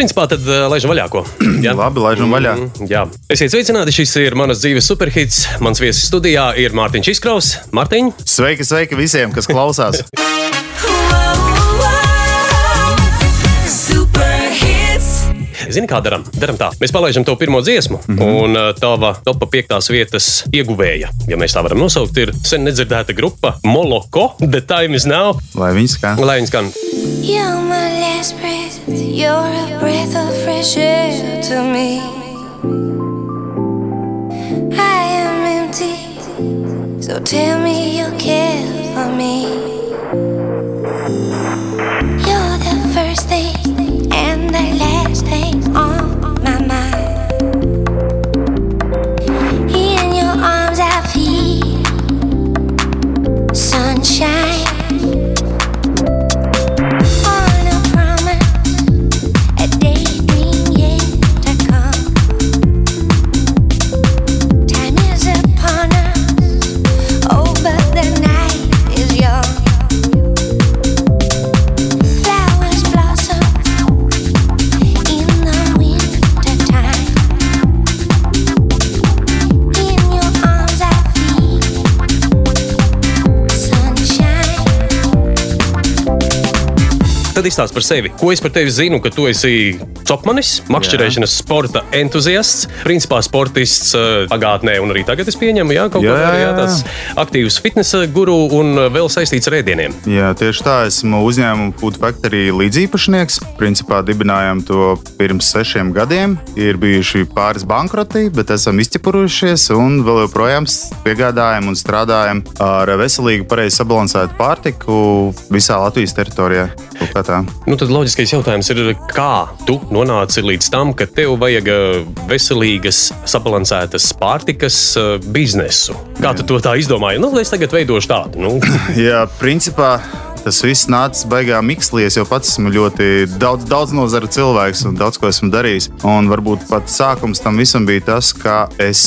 principā tad uh, laižam vaļā ko. Jā, labi, laižam vaļā. Mm, jā. Esiet sveicināti, šis ir manas dzīves superhits. Mans viesis studijā ir Mārtiņš Izkraus. Mārtiņ! Sveiki, sveiki visiem, kas klausās! Zini, kā darām? Darām tā. Mēs palaidām to pirmo dziesmu, mm -hmm. un uh, tava topā piektās vietas ieguvēja, ja mēs tā varam nosaukt, ir sen nedzirdēta grupa Moloko. The time is now. Lai viņi skan. Lai viņi skan. You're my last breath. You're a breath of fresh air to me. I am empty, so tell me you care for me. You're the first thing the last thing on Tad izstāsti par sevi. Ko es par tevi zinu, ka tu esi topmanis, makšķerēšanas sporta entuziasts, principā sportists eh, pagātnē un arī tagad es pieņemu, jā, kaut Jā, kā jā, jā. tāds aktīvs fitnesa guru un vēl saistīts ar ēdieniem. Jā, tieši tā. Esmu uzņēmuma Food Factory līdziepašnieks. Principā dibinājām to pirms sešiem gadiem. Ir bijuši pāris bankroti, bet esam izķepurušies un vēl joprojām piegādājam un strādājam ar veselīgu, pareizi sabalansētu pārtiku visā Latvijas teritorijā. Kaut kā tā. Nu, tad loģiskais jautājums ir, kā tu nonāci līdz tam, ka tev vajag eh, veselīgas, sabalansētas pārtikas eh, biznesu? Kā tu to tā izdomāji? Nu, es tagad veidošu tādu. Nu, Jā, principā tas viss nāca baigā mikslī. Es jau pats esmu ļoti daudz, daudz nozaru cilvēks un daudz ko esmu darījis. Un varbūt pat sākums tam visam bija tas, ka es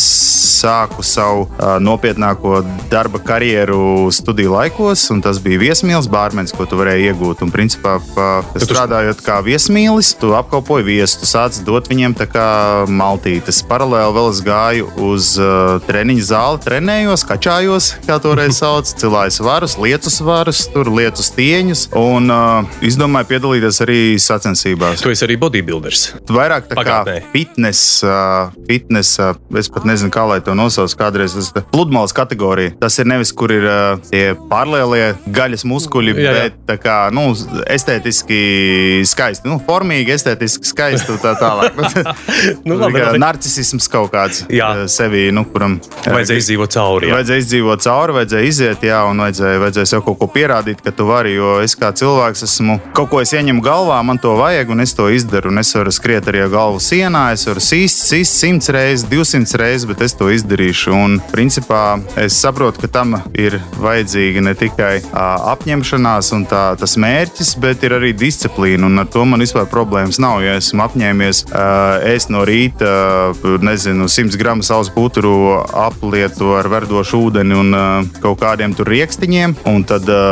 sāku savu uh, nopietnāko darba karjeru studiju laikos, un tas bija viesmīlis, bārmenis, ko tu varēji iegūt. Un, principā, tu- strādājot kā viesmīlis, tu apkalpoji viesus, tu sāc dot viņiem tā kā maltītes. Paralēli vēl es gāju uz uh, treniņu zāli, trenējos, kačājos, kā toreiz sauc, cilāju svarus, lietu svarus, tur lietu stieņus un uh, izdomāju piedalīties arī sacensībās. tu esi arī bodybuilders. Vairāk tā kā Pagātnē. fitness, uh, fitness uh, es pat nezinu, kā lai to nosauc. Kādreiz tas ir pludmales kategorija. Tas ir nevis, kur ir uh, tie pārlielie gaļas muskuļi, Jā, jā. bet tā kā nu, estētiski skaisti, nu, formīgi, estētiski skaisti un tā tālāk. Nu, nu, labi, kā labi. narcisms kaut kāds Jā. uh, sevī, nu, kuram uh, Vajadzēja izdzīvot cauri. jā. Vajadzēja izdzīvot cauri, vajadzēja iziet, jā, un vajadzēja, vajadzēja sev kaut ko pierādīt, ka tu vari. Jo es kā cilvēks esmu kaut ko es ieņemu galvā, man to vajag, un es to izdaru. Un es varu skriet arī ar galvu sienā, es varu sīst, sīst simts reizes, divsimts reizes, bet es to izdarīšu. Un principā es saprotu, ka tam ir vajadzīga ne tikai ā, apņemšanās un tā, tas mērķis, bet ir arī disciplīna. Un ar to man vispār problēmas nav. Ja esmu apņēmies ā, ēst no rīta, ā, nezinu, 100 gramu savus puturu aplietu ar verdošu ūdeni un ā, kaut kādiem tur rīkstiņiem, un tad ā,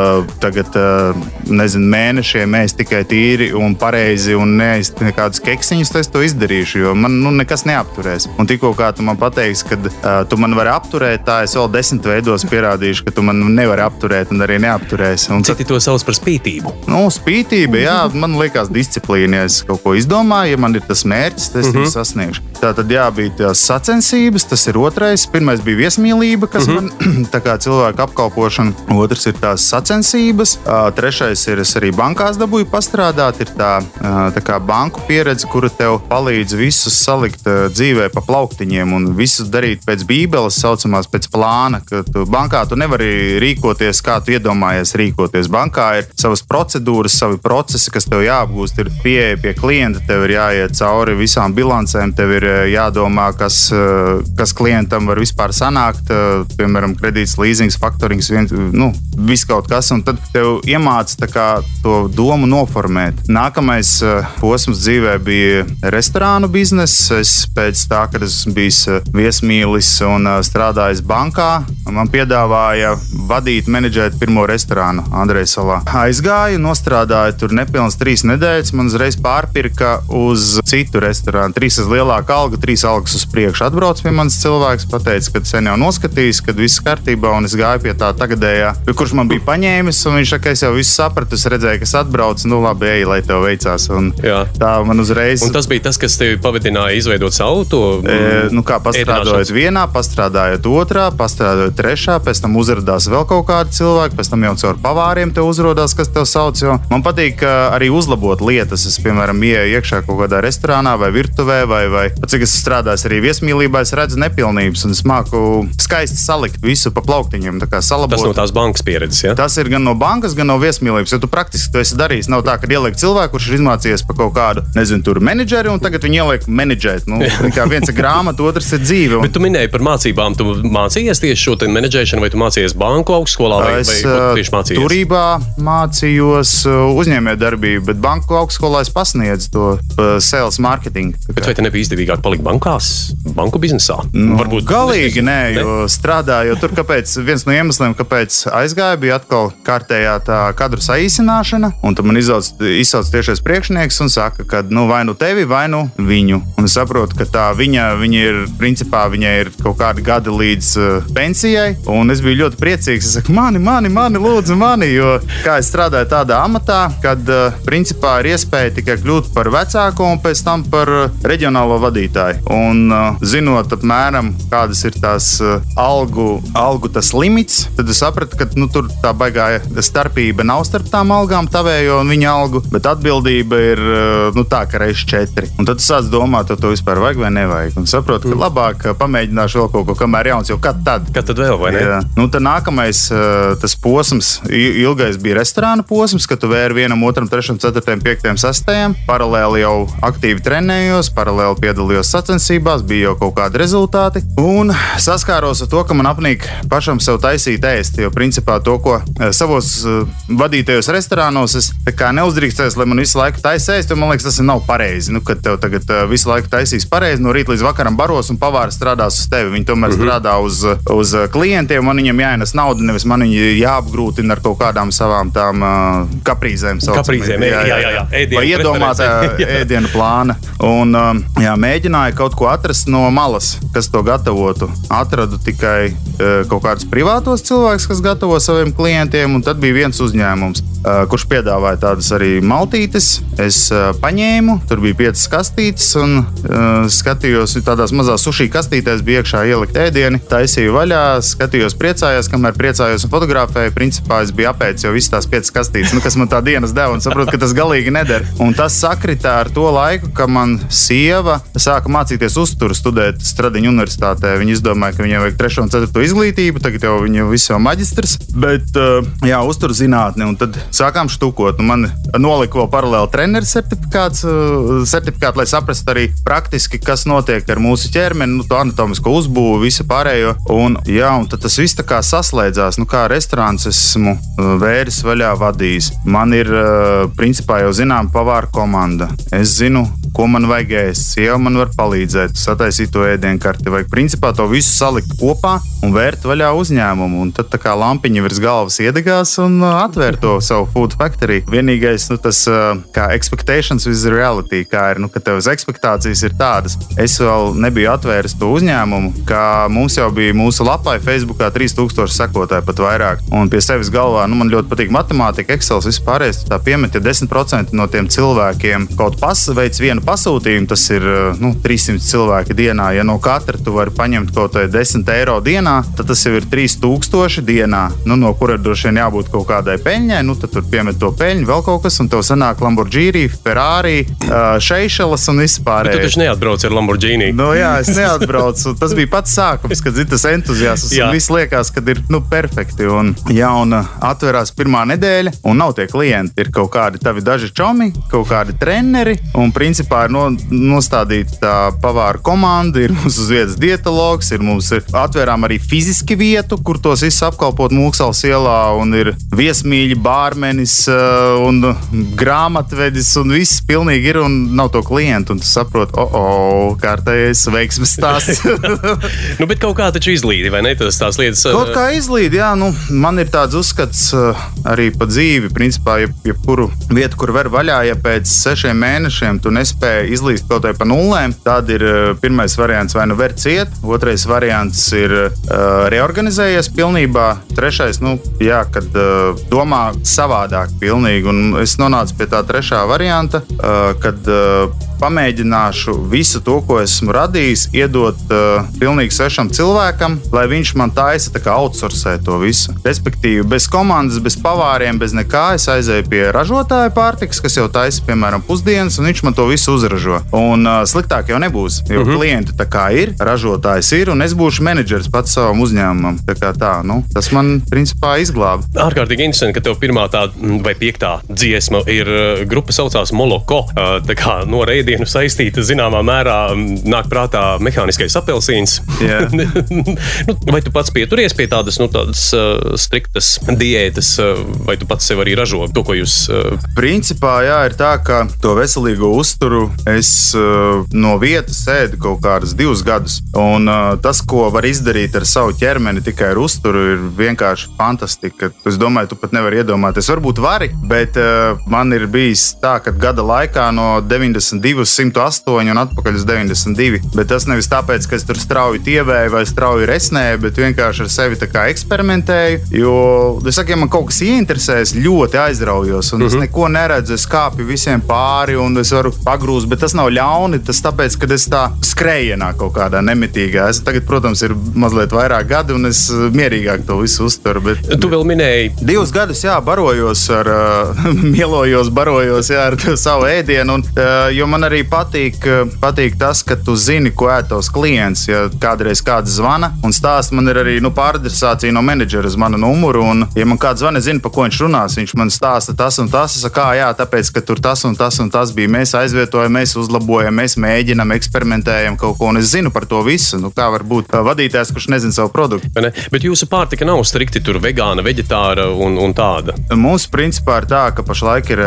tagad, ā, nezinu, mēnešiem ēst tikai tīri un pareizi un neēst nekādus keksiņus, tad es to izdarīšu, jo man nu, nekas neapturēs. Un tikko kā tu man pateiksi, ka uh, tu man vari apturēt, tā es vēl desmit veidos pierādīšu, ka tu man nevari apturēt un arī neapturēsi. Un tad, Citi to sauc par spītību. nu, spītība, jā, man liekas, disciplīna. Ja es kaut ko izdomāju, ja man ir tas mērķis, tad es mm -hmm. to sasniegšu. Tā tad jā, bija tās sacensības, tas ir otrais. Pirmais bija viesmīlība, kas mm -hmm. man tā kā cilvēku apkalpošana. Otrs ir tās sacensības. Trešais ir es arī bankās dabūju pastrādāt. Ir tā, tā kā banku pieredze, kura tev palīdz visus salikt dzīvē pa plauktiņiem un visus darīt pēc bībeles, saucamās pēc plāna. Tu bankā tu nevari rīkoties, kā tu iedomājies rīkoties. Bankā ir savas procedūras, savi procesi, kas tev jāapgūst. Ir pieeja pie klienta, tev ir jāiet cauri visām bilancēm, tev ir jādomā, kas, kas klientam var vispār sanākt. Piemēram, kredīts, leasings, faktorings, vien, nu, viss kaut kas. Un tad tev iemāca kā, to domu noformēt. Nākamais uh, posms dzīvē bija restorānu biznesa. Es pēc tā, kad esmu bijis viesmīlis un uh, strādājis bankā, man piedāvāja vadīt, menedžēt pirmo restorānu Andrejs Salā. Aizgāju, nostrādāju tur nepilnas trīs nedēļas. Man uzreiz pārpirka uz citu restorānu. Trīs lielāka alga, trīs algas uz priekšu. Atbrauc pie manis cilvēks, pateica, ka sen jau noskatījis, ka viss kārtībā, un es gāju pie tā tagadējā, kurš man bija paņēmis. Viņš saka, es jau visu sapratu, es redzēju, kas atbrauc. Nu, labi, ej, lai tev veicās. Un Jā. tā man uzreiz. Un tas bija tas, kas tev pavadināja izveidot savu to E, nu kā pastrādājot vienā, pastrādājot otrā, pastrādājot trešā, pēc tam uzrādās vēl kaut kādi cilvēki, pēc tam jau caur pavāriem te uzrādās, kas tev sauc. Jo man patīk arī uzlabot lietas. Es, piemēram, ieeju iekšā kaut kādā restorānā vai virtuvē, vai, vai pat cik es strādāju arī viesmīlībā, es redzu nepilnības un es māku skaisti salikt visu pa plauktiņiem. tā kā salabot. Tas no tās bankas pieredzes. Ja? Tas ir gan no bankas, gan no viesmīlības. Jo tu praktiski to esi darījis. Nav tā, ka ieliek cilvēku, kurš ir izmācījies par kaut kādu, nezinu, tur menedžeri, un tagad viņi ieliek menedžēt. Nu, kā viens ir grāmata, otrs ir dzīve. Un... Bet tu minēji par mācībām. Tu mācījies tieši šo menedžēšanu, vai tu mācījies banku augstskolā, vai, Es vai tieši mācījies? turībā mācījos uzņēmējdarbību, bet banku augstskolā es pasniedzu to uh, sales marketing. Bet vai te nebija izdevīgāk palikt bankās, banku biznesā? Nu, Varbūt galīgi nē, jo strādāju tur, kāpēc viens no iemesliem, kāpēc aizgāju, bija atkal kārtējā tā kadru saīsināšana. Un tad man izsauc, izsauc tiešais priekšnieks un saka, ka nu, vai nu tevi, vai nu viņu. Un es saprotu, ka tā viņa, viņa ir, principā, viņai ir kaut kādi gadi līdz uh, pensijai. Un es biju ļoti priecīgs. Es saku, mani, mani, mani, lūdzu, mani. Jo kā es strādāju tādā amatā, kad uh, principā ir iespēja tikai kļūt par vecāku un pēc tam par uh, reģionālo vadītāju. Un uh, zinot apmēram, kādas ir tās uh, algu, algu tas limits, tad es sapratu, ka nu, tur tā baigā starpība nav starp tām algām, tavējo un viņa algu, bet atbildība ir uh, nu, tā, ka reizes četri. Un tad tu sāc domāt, vai to vispār vajag vai nevajag. Un saprotu, ka labāk uh, pamēģināšu vēl kaut ko, kamēr jauns, jo kad tad? Kad tad vēl, vai ne? Jā. Nu, tad nākamais uh, tas posms, ilgais bija restorāna posms, kad tu vēri vienam, otram, trešam, ceturtajam, piektajam, sastajam. Paralēli jau aktīvi trenējos, paralēli piedalījos sacensībās, bija jau kaut kādi rezultāti. Un saskāros ar to, ka man apnīk pašam sev taisīt ēst. Jo principā to, ko eh, savos vadītajos restorānos es neuzdrīkstēju, lai man visu laiku jo man liekas, tas nav pareizi. Nu, kad tev tagad uh, visu laiku taisīs pareizi, no rīta līdz vakaram baros un pavārs strādās uz tevi. Viņi tomēr mm -hmm. strādā uz, uz uh, klientiem, man viņam jāienes nauda, nevis man viņi jāapgrūtina ar kaut kādām savām tām uh, kaprīzēm. saucamajām. Kaprīzēm, jā, jā, jā, jā. Ēdienu Vai preferencēm. ēdienu plāna. Un, um, jā, mēģināju kaut ko atrast no malas, kas to gatavotu. Atradu tikai uh, kaut kādus privātos cilvēkus, kas gatavo saviem klientiem, un tad bija viens uzņēmums, kurš piedāvāja tādas arī maltītes. Es paņēmu, tur bija piecas kastītes, un skatījos, tādās mazās sushi kastītēs bija iekšā ielikt ēdienu, taisīju vaļā, skatījos, priecājos, kamēr priecājos un fotografēju. Principā es biju apēdis jau visas tās piecas kastītes, nu, kas man tā dienas deva, un saprotu, ka tas galīgi neder. Un tas sakritā ar to laiku, ka man sieva sāka mācīties uzturu studēt Stradiņu universitātē. Viņa izdomāja, ka viņai vajag 3 un 4 izglītību, tagad jau viņa visu maģistrs, bet jā, uzturu zinātni. Un tad sākām štukot. Un man nolika vēl paralēli treneru certifikāts, uh, certifikātu, lai saprastu arī praktiski, kas notiek ar mūsu ķermeni, nu, to anatomisko uzbūvi, visu pārējo. Un, jā, un tas viss tā kā saslēdzās. Nu, kā restorāns esmu uh, vēris vaļā vadījis. Man ir uh, principā jau zinām pavāra komanda. Es zinu, ko man vajag ēst. Sieva man var palīdzēt, sataisīt to ēdienu karti. Vajag principā to visu salikt kopā un vērt vaļā uzņēmumu. Un tad tā kā lampiņa virs galvas iedegās un uh, atvērt to savu food factory. Vienīgais, nu, tas uh, kā expectations with reality, kā ir, nu, ka tevs expectācijas ir tādas. Es vēl nebiju atvēris to uzņēmumu, kā mums jau bija mūsu lapai Facebookā 3000 sekotāji pat vairāk. Un pie sevis galvā, nu, man ļoti patīk matemātika, Excel, vispārējais. Tā piemet, ja 10% no tiem cilvēkiem kaut kas veids vienu pasūtījumu, tas ir uh, nu, 300 cilvēki dienā. Ja no katra tu vari paņemt kaut kādā 10 eiro dienā, tad tas jau ir 3000 dienā, nu, no kura droši vien jābūt kaut kādai peļņai. Nu, tad tur piemet to peļņu, vēl kaut kas, un tev sanāk Lamborghini, Ferrari, Šeišelas un Bet tu vispār. taču neatbrauc ar Lamborghini. Nu, jā, es neatbraucu. Tas bija pats sākums, kad ir tas entuziasms. Viss liekas, ka ir nu, perfekti. Un, jā, un atverās pirmā nedēļa, un nav tie klienti. Ir kaut kādi tavi daži čomi, kaut kādi treneri. Un principā principā ir no, nostādīta tā pavāra komanda, ir mums uz vietas dietologs, ir mums ir atvērām arī fiziski vietu, kur tos visus apkalpot Mūksals ielā, un ir viesmīļi, bārmenis uh, un grāmatvedis, un viss pilnīgi ir, un nav to klientu, un tu saproti, o, oh, oh, kārtējais veiksmes stāsts. nu, bet kaut kā taču izlīdi, vai ne? Tas tās lietas. Kaut kā izlīd, jā, nu, man ir tāds uzskats uh, arī pa dzīvi. Principā, jeb, jebkuru vietu, kur var vaļā, ja pēc sešiem mēnešiem tu nespēji izlīst kaut vai pa nulēm, tad ir uh, pirmais variants vai nu ver ciet, otrais variants ir uh, reorganizējies pilnībā, trešais, nu, jā, kad uh, domā savādāk pilnīgi. Un es nonācu pie tā trešā varianta, uh, kad uh, pamēģināšu visu to, ko esmu radījis, iedot uh, pilnīgi svešam cilvēkam, lai viņš man taisa tā kā outsourcē to visu. Respektīvi, bez komandas, bez pavāriem, bez nekā es aizēju pie ražotāja pārtikas, kas jau taisa, piemēram, pusdienas, un viņš man to visu uzražo. Un uh, sliktāk jau nebūs, jo uh mhm. -huh. klienti tā kā ir, ražotājs ir, un es būšu menedžers pats savam uzņēmumam. Tā kā tā, nu, tas man principā izglāba. Ārkārtīgi interesanti, ka tev pirmā tā vai piektā dziesma ir grupa saucās Moloko. Tā kā no reizes ēdienu saistīta zināmā mērā nāk prātā mehāniskais apelsīns. nu, vai tu pats pieturies pie tādas, nu, tādas uh, striktas diētas, uh, vai tu pats sev arī ražo to, ko jūs? Uh... Principā, jā, ir tā, ka to veselīgo uzturu es uh, no vietas ēdu kaut kādus divus gadus. Un uh, tas, ko var izdarīt ar savu ķermeni tikai ar uzturu, ir vienkārši fantastika. Es domāju, tu pat nevari iedomāties. Varbūt vari, bet uh, man ir bijis tā, ka gada laikā no 92 uz 108 un atpakaļ uz 92. Bet tas nevis tāpēc, ka es tur strauji tievēju vai strauji resnēju, bet vienkārši ar sevi eksperimentēju. Jo, es saku, ja man kaut kas ieinteresē, es ļoti aizraujos, un mm -hmm. es mhm. neko neredzu. Es kāpju visiem pāri, un es varu pagrūst, bet tas nav ļauni. Tas tāpēc, ka es tā skrējienā kaut kādā nemitīgā. Es tagad, protams, ir mazliet vairāk gadi, un es mierīgāk to visu uztveru. Bet, tu vēl minēji, divus gadus, jā, barojos ar, uh, mielojos, barojos jā, ar savu ēdienu, un, uh, jo man arī patīk, eh, patīk tas, ka tu zini, ko ēd tavs klients. Ja kādreiz kāds zvana un stāsta, man ir arī nu, pāradresācija no menedžera uz manu numuru. Un, ja man kāds zvana, zina, pa ko viņš runās. Viņš man stāsta tas un tas. Es saku, jā, tāpēc, ka tur tas un tas un tas bija. Mēs aizvietojam, mēs uzlabojam, mēs mēģinam, eksperimentējam kaut ko. Un es zinu par to visu. Nu, kā var būt vadītājs, kurš nezina savu produktu. Ne? Bet jūsu pārtika nav strikti tur vegāna, veģetāra un, un tāda. Mūsu principā ir tā, ka pašlaik ir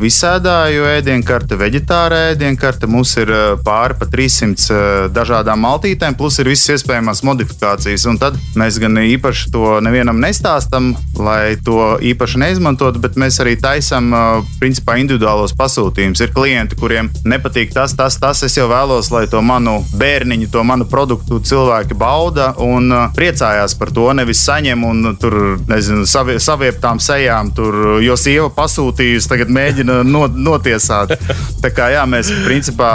visādāju ēdienkarte, veģetāra ēdienkarte. Mums ir eh, pāri pa 300 eh, dažādām maltītēm, plus ir visas iespējamās modifikācijas. Un tad mēs gan īpaši to nevienam nestāstam, lai to īpaši neizmantotu, bet mēs arī taisām eh, principā individuālos pasūtījumus. Ir klienti, kuriem nepatīk tas, tas, tas. Es jau vēlos, lai to manu bērniņu, to manu produktu cilvēki bauda un priecājās par to. Nevis saņem un tur, nezinu, savie, savieptām sejām, tur, jo sieva pasūtījusi, tagad mēģina not, notiesāt. Tā kā jā, mēs principā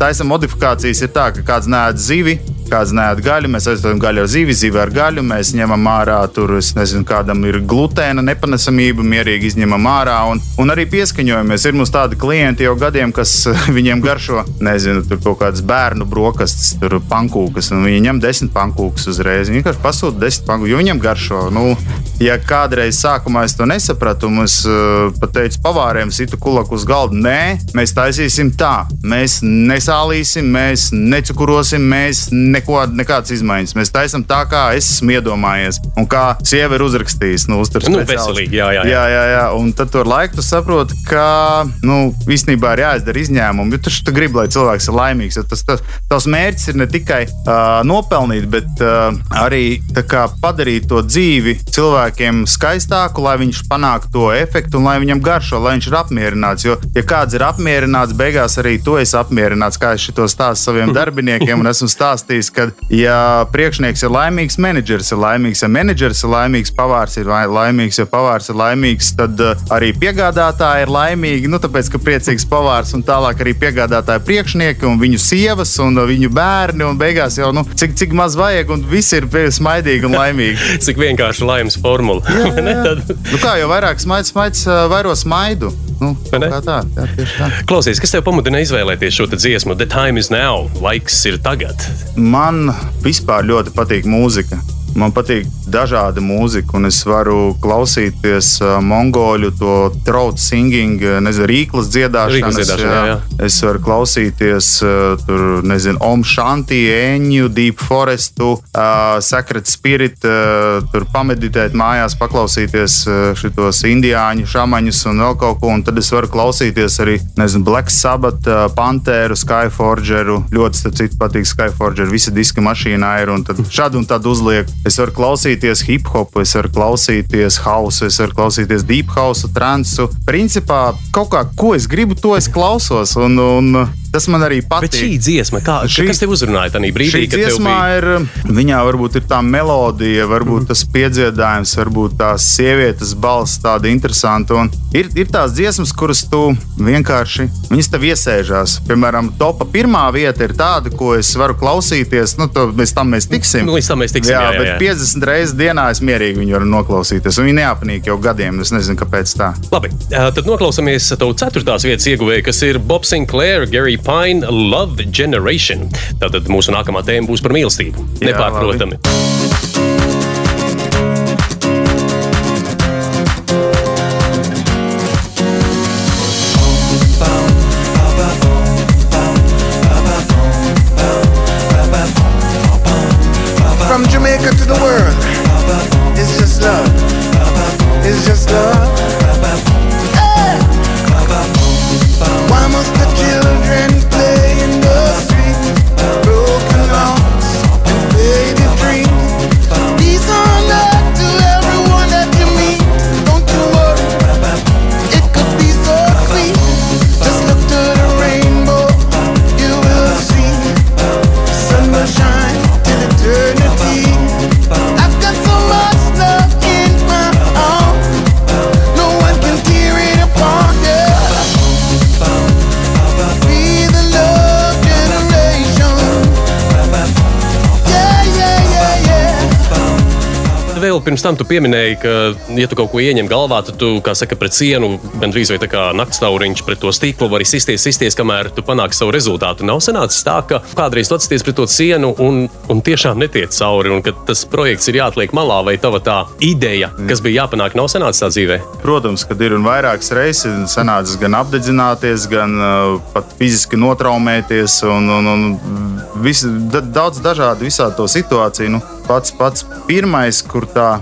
taisa modifikācijas ir tā, ka kāds nēd zivi, kāds nēd gaļu, mēs aizstāvam gaļu ar zivi, zivi ar gaļu, mēs ņemam ārā, tur, nezinu, kādam ir glutēna nepanesamība, mierīgi izņemam ārā un, un arī pieskaņojamies. Ir mums tādi klienti jau gadiem, kas viņiem garšo, nezinu, tur kaut kādas bērnu brokastis, tur pankūkas, un viņi ņem desmit pankūkas uzreiz. Viņi vienkārši pasūta desmit pankūkas, jo viņiem garšo. Nu, ja kādreiz sākumā es to nesapratu, un es uh, pat teicu pavāriem, situ kulaku uz galda, nē, mēs taisīsim tā. Mēs nesālīsim, mēs necukurosim, mēs neko, nekādas izmaiņas. Mēs taisām tā, kā es esmu iedomājies. Un kā sieva ir uzrakstījusi, nu, nu, veselīgi. Jā, jā, jā. jā, jā, jā. Un tad tur laiku tu saproti, ka, nu, īstenībā ir jāizdara izņēmumi. Jo tu, gribi, lai cilvēks ir laimīgs. Tas, tas, tavs mērķis ir ne tikai uh, nopelnīt, bet uh, arī kā, padarīt to dzīvi cilvēkiem skaistāku, lai viņš panāktu to efektu un lai viņam garšo, lai viņš ir apmierināts. Jo, ja kāds ir apmierināts, beigās arī tu esi apmierināts, kā es to stāstu saviem darbiniekiem. Un esmu stāstījis, ka, ja priekšnieks ir laimīgs, menedžers ir laimīgs, ja menedžers ir laimīgs, pavārs ir laimīgs, ja pavārs ir laimīgs, tad uh, arī piegādātāji ir laimīgi. Nu, tāpēc, ka priecīgs pavārs un tālāk arī piegādātāji priekšnieki un viņu sievas un viņu bērni. Un beigās jau nu, cik, cik maz vajag, un viss ir smaidīgi un laimīgi. cik vienkārši laimes formula. jā, jā. nu, kā jau vairāk smaids, smaids vairo smaidu. Nu, tā, jā, tā. Klausies, kas tev pamudina izvēlēties šo dziesmu? The time is now, laiks ir tagad. Man vispār ļoti patīk mūzika. Man patīk dažāda mūzika, un es varu klausīties mongoļu to trautu singing, uh, nezinu, rīklas dziedāšana, jā, jā. Es varu klausīties tur, nezinu, Om Shanti, Eņu, Deep Forestu, uh, Secret Spirit, uh, tur pameditēt mājās, paklausīties šitos indiāņu šamaņus un vēl kaut ko, un tad es varu klausīties arī, nezinu, Black Sabbath, Pantēru, Skyforgeru. Ļoti, starp citu, patīk Skyforgeru. Visi diski mašīnā ir, un tad šādu un tādu uzliek. Es varu klausīties hip hopu, es varu klausīties hausu, es varu klausīties deep house, transu. Principā kaut kā, ko es gribu, to es klausos. Un, un tas man arī Bet šī patīk. dziesma, kā, Šī- kas tev uzrunāja tajā brīdī, Šī dziesmā bija? ir, viņā varbūt ir tā melodija, varbūt tas piedziedājums, varbūt tās sievietes balss tāda interesanta. Un ir, ir tās dziesmas, kuras tu vienkārši, viņas tev iesēžās. Piemēram, topā pirmā vieta ir tāda, ko es varu klausīties, nu, to, mēs tam mēs tiksim. Nu, tam mēs tiksim, jā, jā, jā, bet jā. 50 reizes dienā es mierīgi viņu varu noklausīties. Un viņi neapnīk jau gadiem, es nezinu, kāpēc tā. Labi, tad noklausāmies tavu ceturtās vietas ieguvēju, kas ir Bob Sinclair, Gary Pine, Love Generation. Tātad mūsu nākamā tēma būs par mīlestību. Jā, Nepārprotami. Pirms tam tu pieminēji, ka, ja tu kaut ko ieņem galvā, tad tu, kā saka, pret sienu, gandrīz vai tā kā naktstauriņš pret to stiklu vari sisties, sisties, kamēr tu panāksi savu rezultātu. Nav sanācis tā, ka kādreiz tu atsties pret to sienu un, un tiešām netiec cauri, un ka tas projekts ir jāatliek malā, vai tava tā ideja, kas bija jāpanāk, nav sanācis tā dzīvē. Protams, kad ir un vairākas reizes sanācis gan apdedzināties, gan uh, pat fiziski notraumēties, un, un, un vis, da, daudz dažādu visādi to situāciju. Nu, pats, pats pirmais, kur tā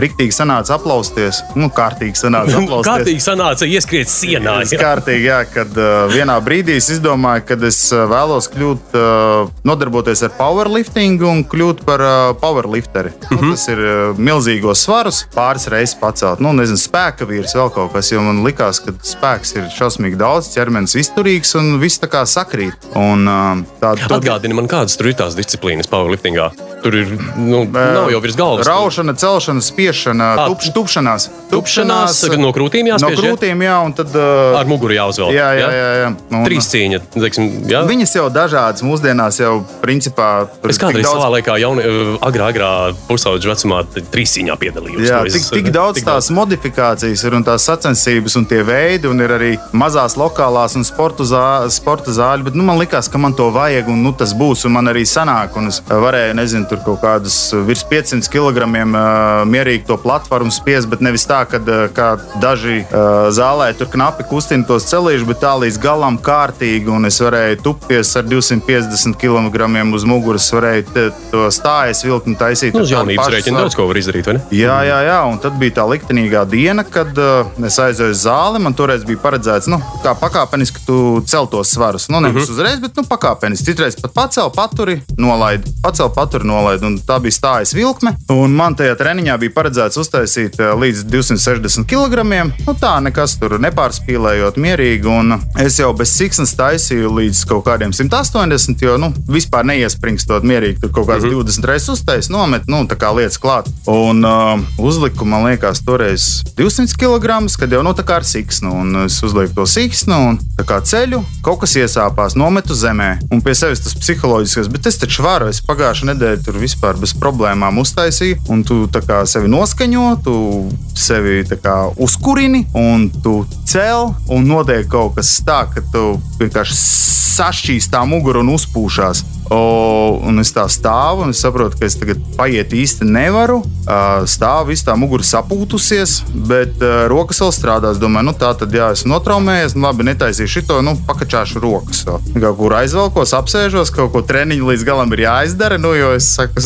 riktīgi sanāca aplausties, nu, kārtīgi sanāca aplausties. Kārtīgi sanāca ieskriet sienā. Tas kārtīgi, jā, kad uh, vienā brīdī es izdomāju, ka es uh, vēlos kļūt, uh, nodarboties ar powerliftingu un kļūt par uh, powerlifteri. Mm -hmm. nu, tas ir uh, milzīgos svarus, pāris reizes pacelt. Nu, nezinu, spēka vīrs vēl kaut kas, jo man likās, ka spēks ir šausmīgi daudz, ķermenis izturīgs un viss tā kā sakrīt. Un, uh, tā, to- Atgādini man, kādas tur ir tās disciplīnas powerliftingā. Tur ir, nu, nav jau virs galvas. Raušana, celšana, spiešana, Ā, tupš, tupšanās. Tupšanās, no krūtīm No jāspiež. ja? krūtīm, jā, un tad. Uh, Ar muguru jāuzvelk. Jā, jā, jā. jā. Un- Trīs cīņa. Teiksim, jā. Viņas jau dažādas mūsdienās, jau principā Es kādreiz daudz- savā laikā, jauni, agrā, agrā pusauģa vecumā, t- trīscīņā piedalījos. Jā, tik, tik daudz tik tās modifikācijas ir un tās sacensības un tie veidi, un ir arī mazās lokālās un sporta, zā, sporta zāļi. Bet nu, man liekas, ka man to vajag, un nu, tas būs, un man arī sanāk. Un es varēju, nezinu, tur kaut kādus virs 500 kg uh, mierīgi to platformu spiest, bet nevis tā, kad uh, kā daži uh, zālē tur knapi kustina tos celīšus, bet tā līdz galam kārtīgi. Un es varēju tupties ar 250 kg uz muguras, varēju to stājas vilkt un taisīt. Nu, uz jaunības rēķina daudz ko var izdarīt, vai ne? Jā, jā, jā, un tad bija tā liktenīgā diena, kad uh, es aizēju uz zāli. Man toreiz bija paredzēts, nu, kā pakāpeniski tu celtos svarus. Nu, nevis uh -huh. uzreiz, bet nu, pakāpeniski. Citreiz pat pacēl paturi, nolaid, pacēl paturi, nolaid. Un tā bija stājas vilkme. Un man tajā treniņā bija paredzēts uztaisīt uh, līdz 260 kg. Nu, tā nekas tur nepārspīlējot, mierīgi. Un es jau bez siksnas taisīju līdz kaut kādiem 180, jo nu, vispār neiespringstot mierīgi. Tur kaut kāds uh -huh. 20 reizes uztaisīt, nomet, nu, tā kā lietas klāt. Un uh, uzliku, man liekas, toreiz 200 kg, kad jau nu, tā kā ar siksnu. Un es uzlieku to siksnu un tā kā ceļu, kaut kas iesāpās, nometu zemē. Un pie sevis tas psiholoģiskais, bet es taču varu. Es pagājušā nedēļa tur vispār bez problēmām uztaisīju. Un tu tā kā sevi noskaņo, tu sevi kā uzkurini un tu cel. Un notiek kaut kas tā, ka tu vienkārši sašķīst tā mugura un uzpūšās. O, un es tā stāvu, un es saprotu, ka es tagad paiet īsti nevaru. Stāvu, viss tā mugura sapūtusies, bet rokas vēl strādā. Es domāju, nu tā tad, jā, esmu notraumējies, nu labi, netaisīšu šo, nu, pakačāšu rokas. Kaut kur aizvelkos, apsēžos, kaut ko treniņu līdz galam ir jāizdara, nu, jo es saku,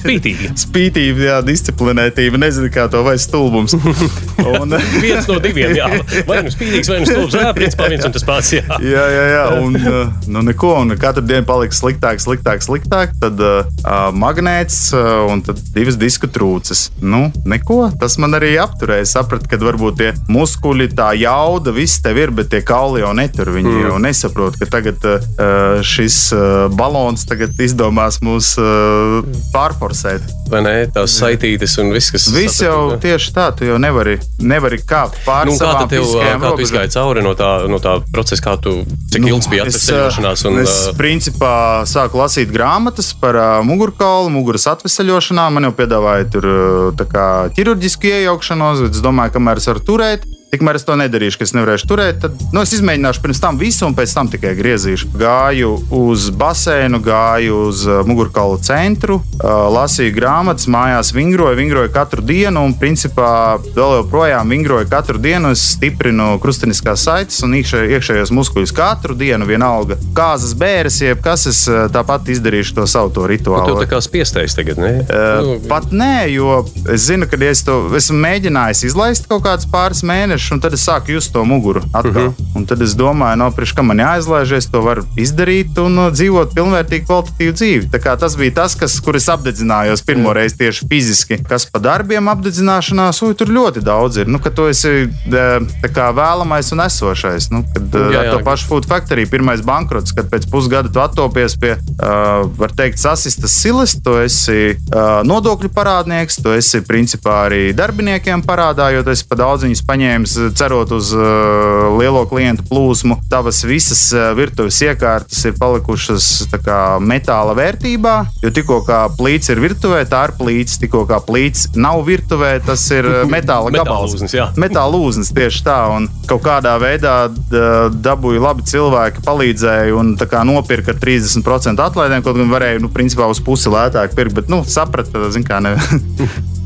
Spītīgi. Spītība, jā, disciplinētība, nezinu, kā to vai stulbums. Un, Viens no diviem, jā. Vai nu spīdīgs, vai nu stulbs. Jā, principā viens un tas pats. Jā. Jā, jā, jā. Un, nu, neko, un katru dienu palika sliktāk, sliktāk, sliktāk. Tad uh, magnēts uh, un tad divas disku trūces. Nu, neko. Tas man arī apturēja. Sapratu, ka varbūt tie muskuļi, tā jauda, viss tev ir, bet tie kauli jau netur. Viņi mm. jau nesaprot, ka tagad uh, šis uh, balons tagad izdomās mūs uh, pārforsēt. Vai ne? Tās saitītes un viss, kas Viss jau tieši tā, tu jau nevari, nevari kāpt pāri Nu, kā tev, kā tu izgāji cauri no tā, no tā procesa, kā tu, cik Nu, ilgs bija atvesaļošanās? Un, Es, principā, sāku lasīt grāmatas par uh, mugurkaulu, muguras atvesaļošanām. Man jau piedāvāja tur uh, ķirurģisku iejaukšanos, bet es domāju, kamēr es varu turēt. Tikmēr es to nedarīšu, ka es nevarēšu turēt. Tad nu, es izmēģināšu pirms tam visu, un pēc tam tikai griezīšu. Gāju uz baseinu, gāju uz uh, mugurkaulu centru, uh, lasīju grāmatas, mājās vingroju, vingroju katru dienu, un principā vēl joprojām vingroju katru dienu. Es stiprinu krustveida saites un iekšē, iekšējos muskuļus katru dienu, vienalga. Kāzas bēres, jeb kas es uh, tāpat izdarīšu to savu to rituālu. tev tā kā spiestais tagad, ne? Uh, Pat nē, jo es zinu, ka ja es to esmu mēģinājis izlaist kaut kādus pāris mēnešus, un tad es sāku just to muguru atkal. Uh -huh. Un tad es domāju, no priekš, ka man jāizlaiž, es to varu izdarīt un uh, dzīvot pilnvērtīgu, kvalitatīvu dzīvi. Tas bija tas, kas, kur es apdedzinājos pirmo reizi tieši fiziski. Kas pa darbiem apdedzināšanās, ui, tur ļoti daudz ir. Nu, ka tu esi tā kā vēlamais un esošais. Nu, kad, uh, Jā, jā. to pašu Food Factory pirmais bankrots, kad pēc pusgada tu attopies pie, uh, var teikt, sasistas silas, tu esi uh, nodokļu parādnieks, tu esi principā arī darbiniekiem parādā, jo tu esi pa daudz viņus paņēmis, cerot uz uh, lielo klientu plūsmu. Tavas visas uh, virtuves iekārtas ir palikušas tā kā metāla vērtībā, jo tikko kā plīts ir virtuvē, tā ir plīts, tikko kā plīts nav virtuvē, tas ir metāla gabals. Metāla lūznis tieši tā, un kaut kādā veidā d- dabūju labi cilvēki, palīdzēja un tā kā nopirka ar 30% atlaidēm, kaut gan varēja, nu, principā uz pusi lētāk pirkt, bet, nu, sapratu, zin kā, ne.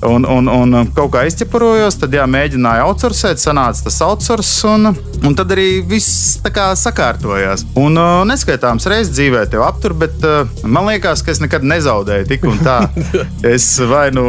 Un, un, un kaut kā izķeparojos, tad jā, mēģināju outsourcēt, sanāca tas outsource, un, un tad arī viss tā kā sakārtojās. Un uh, neskaitāms reizes dzīvē tev aptur, bet uh, man liekas, ka es nekad nezaudēju tik un tā. Es vai nu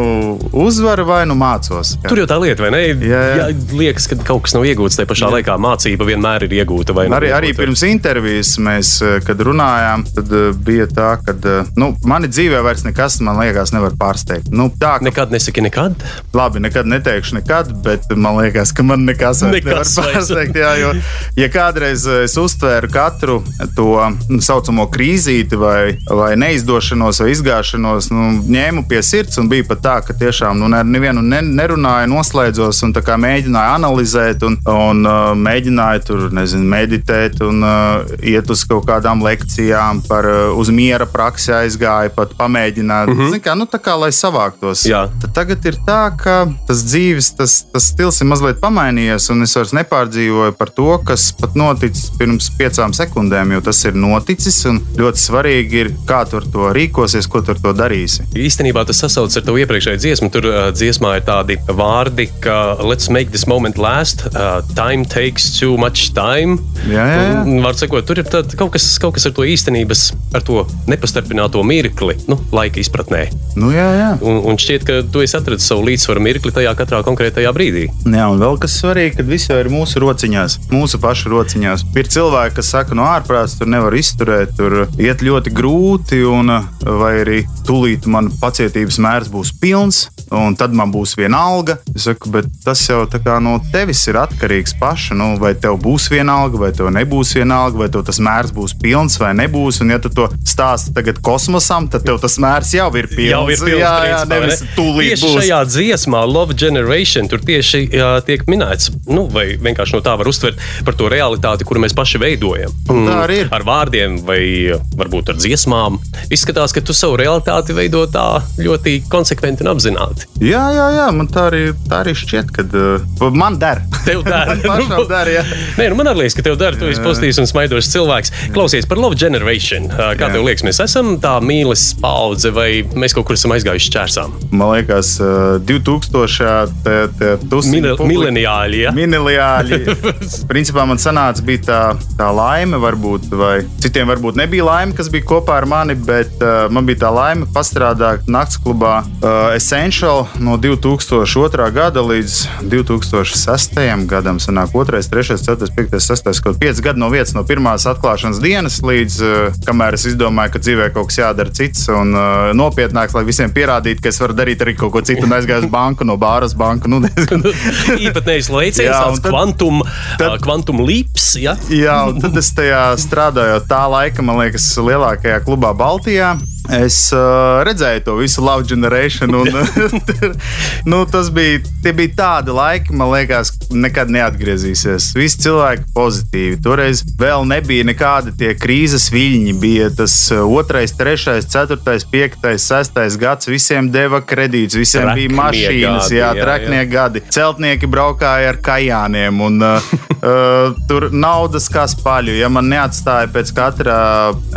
uzvaru, vai nu mācos. Jā. Tur jau tā lieta, vai ne? Jā, jā. liekas, ka kaut kas nav iegūts tajā pašā laikā. Mācība vienmēr ir iegūta. nav Arī, arī iegūta. pirms intervijas mēs, eh, kad runājām, tad eh, bija tā, ka nu, mani dzīvē vairs nekas, man liekas, nevar pārsteigt. Nu, tā, ka, Nekad nesaki nekad. labi, nekad neteikšu nekad, bet man liekas, ka man nekas, Nekas pārsteigt. Jā, jo, ja kādreiz eh, es uztvēru katru to nu, saucamo krīzīti vai, vai neizdošanos vai izgāšanos, nu, ņēmu pie sirds un bija pat tā, ka tiešām nu, nevienu ne, nerunāju, noslēdzos un mēģināju analizēt un, un uh, mēģināju tur, nezinu, meditēt un uh, iet uz kaut kādām lekcijām par uh, uz miera praksi aizgāju, pat pamēģināt, mm -hmm. kā, nu, tā kā lai savāktos. Jā. Tad tagad ir tā, ka tas dzīves, tas, tas stils ir mazliet pamainījies, un es vairs nepārdzīvoju par to, kas pat noticis pirms piecām sekundēm, jo tas ir noticis. un Ļoti svarīgi ir, kā tu ar to rīkosies, ko tu ar to darīsi. Īstenībā tas sasaucas ar tavu iepriekšējo dziesmu. Tur uh, dziesmā ir tādi vārdi, ka let's make this moment last. Uh, time takes too much time. Jā, jā, jā. Un, var sakot, tur ir kaut, kas, kaut kas ar to īstenības, ar to nepastarpināto mirkli, nu, laika izpratnē. Nu, jā, jā. Un, un šķiet, ka tu esi atradzis savu līdzsvaru mirkli tajā katrā konkrētajā brīdī. Jā, un vēl kas svarīgi, kad viss jau ir mūsu rociņās, mūsu pašu rociņās. Ir cilvēki, kas saka, no ārprāts tur nevar izturēt, tur iet ļoti grūti, un, vai arī tūlīt man pacietības mērs būs pilns, un tad man būs viena alga. Es saku, bet tas jau no tevis ir atkarīgs paša. Nu, vai tev būs viena alga, vai tev nebūs viena alga, vai tev tas mērs būs pilns vai nebūs. Un, ja tu to stāsti tagad kosmosam, tad tev tas mērs jau ir pilns. Jau ir pilns, jā, jā, principā, vai nevis ne? tūlīt tieši būs. šajā dziesmā, Love Generation, tur tieši jā, tiek minēts, nu, vai vienkārši no tā var uztvert par to realitāti, kuru mēs paši veidojam. Mm, tā arī ir. Ar vārdiem vai varbūt ar dziesmām. Izskatās, ka tu savu realitāti veido tā ļoti konsekventi un apzināti. Jā, jā, jā man tā arī, tā arī šķiet, ka uh, man der. Tev dara. Man pašam der, jā. Nē, nu man arī liekas, ka tev dara. Tu esi pozitīvs un smaidošs cilvēks. Klausies par Love Generation. Ā, Kā Jā. tev liekas, mēs esam tā mīlestības paudze vai mēs kaut kur esam aizgājuši čērsām? Man liekas, uh, 2000. te, Mileniāļi, ja? Miniliāļi. Principā man sanāca, bija tā, tā laime, varbūt, vai citiem varbūt nebija laime, kas bija kopā ar mani, bet uh, man bija tā laime pastrādāt naktas klubā uh, Essential no 2002. gada līdz 2006. gadam. Sanāk 2, 3, 4, 5, 6, kaut 5 gadi no vietas, no pirmās atklāšanas dienas līdz uh, kamēr es izdomāju, ka dzīvē kaut kas jādara cits un uh, nopietnāks, lai visiem pierādītu, ka es varu darīt arī kaut ko citu un aizgāju uz banku, no bāras banku. Nu, diezgan- Īpatnējs lēciens, Jā, tāds kvantum, tad- kvantum līps. Ja? Jā, un tad es tajā strādāju tā laika, man liekas, lielākajā klubā Baltijā. Es uh, redzēju to visu Love Generation. Un, nu, tas bija, tie bija tādi laiki, man liekas, nekad neatgriezīsies. Visi cilvēki pozitīvi. Toreiz vēl nebija nekādi tie krīzes viļņi. Bija tas otrais, trešais, ceturtais, piektais, sestais gads. Visiem deva kredītus, visiem Traknie bija mašīnas, gadi, jā, jā, traknie gadi. Celtnieki braukāja ar kājāniem. Un, uh, uh, tur naudas kā spaļu. Ja man neatstāja pēc katra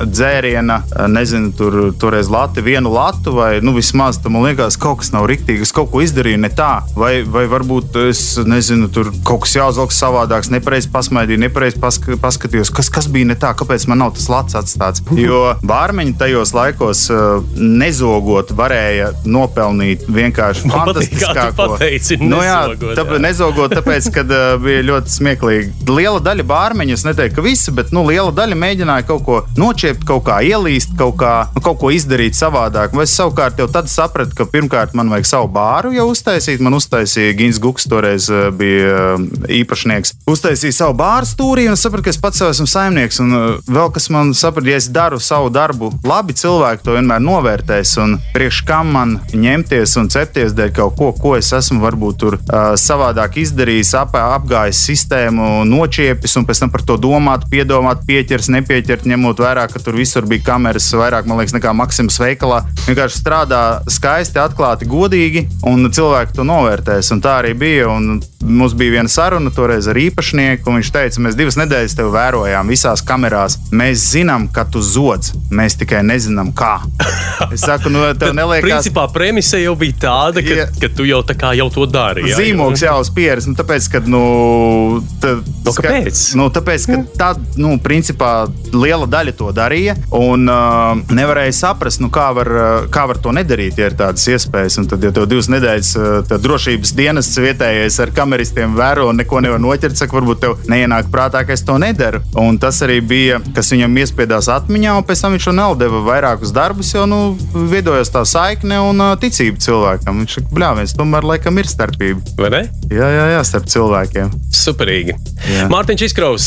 dzēriena, uh, nezinu, tur toreiz lati, vienu latu, vai nu, vismaz tam liekas, kaut kas nav riktīgi. Es kaut ko izdarīju ne tā, vai, vai varbūt es nezinu, tur kaut kas jāuzvelk savādāks, nepareizi pasmaidīju, nepareizi paska paskatījos, kas, kas bija ne tā, kāpēc man nav tas lats atstāts. Jo bārmeņi tajos laikos uh, nezogot varēja nopelnīt vienkārši fantastiskāko. pateici, Nu, jā, nezogot, tāpēc jā. nezogot, tāpēc, ka uh, bija ļoti smieklīgi. Liela daļa bārmeņu, es neteiktu, ka visi, bet nu, liela daļa mēģināja kaut ko noķert, kaut kā ielīst, kaut, kā, nu, kaut ko izdarīt savādāk. Es savukārt jau tad sapratu, ka pirmkārt man vajag savu bāru jau uztaisīt. Man uztaisīja Gins Guks, toreiz uh, bija uh, īpašnieks. Uztaisīja savu bāru stūrī, un sapratu, ka es pats sev esmu saimnieks. Un uh, vēl kas man saprata, ja es daru savu darbu labi, cilvēki to vienmēr novērtēs. Un priekš kam man ņemties un cepties dēļ kaut ko, ko es esmu varbūt tur uh, savādāk izdarījis, ap, apgājis sistēmu, nočiepis un pēc tam par to domāt, piedomāt, pieķers, nepieķert, ņemot vērā, ka tur visur bija kameras, vairāk, man liekas, nekā Maksimas veikalā. Vienkārši strādā skaisti, atklāti, godīgi, un cilvēki to novērtēs. Un tā arī bija. Un mums bija viena saruna toreiz ar īpašnieku, un viņš teica, mēs divas nedēļas tevi vērojām visās kamerās. Mēs zinām, ka tu zodz, mēs tikai nezinām, kā. Es saku, nu, tev neliekas. Principā premise jau bija tāda, ka, Jā. ka tu jau, tā kā jau to dari. jā, Zīmogs jau uz pieres, nu, tāpēc, ka, nu, tā, Nu, kāpēc? Nu, tāpēc, ka tā, nu, principā, liela daļa to darīja, un uh, nevarēja saprast, nu, kā, var, uh, kā var to nedarīt, ja ir tādas iespējas. Un tad, ja tev divas nedēļas uh, tad drošības dienas vietējais ar kameristiem vēro un neko nevar noķert, saka, varbūt tev neienāk prātā, ka es to nedaru. Un tas arī bija, kas viņam iespiedās atmiņā, un pēc tam viņš to nodeva vairākus darbus, jo, nu, veidojās tā saikne un uh, ticība cilvēkam. Viņš saka, bļāviens, tomēr laikam ir starpība. Vai ne? Jā, jā, jā, starp cilvēkiem. Superīgi. Jā. Mārtiņš Izkraus,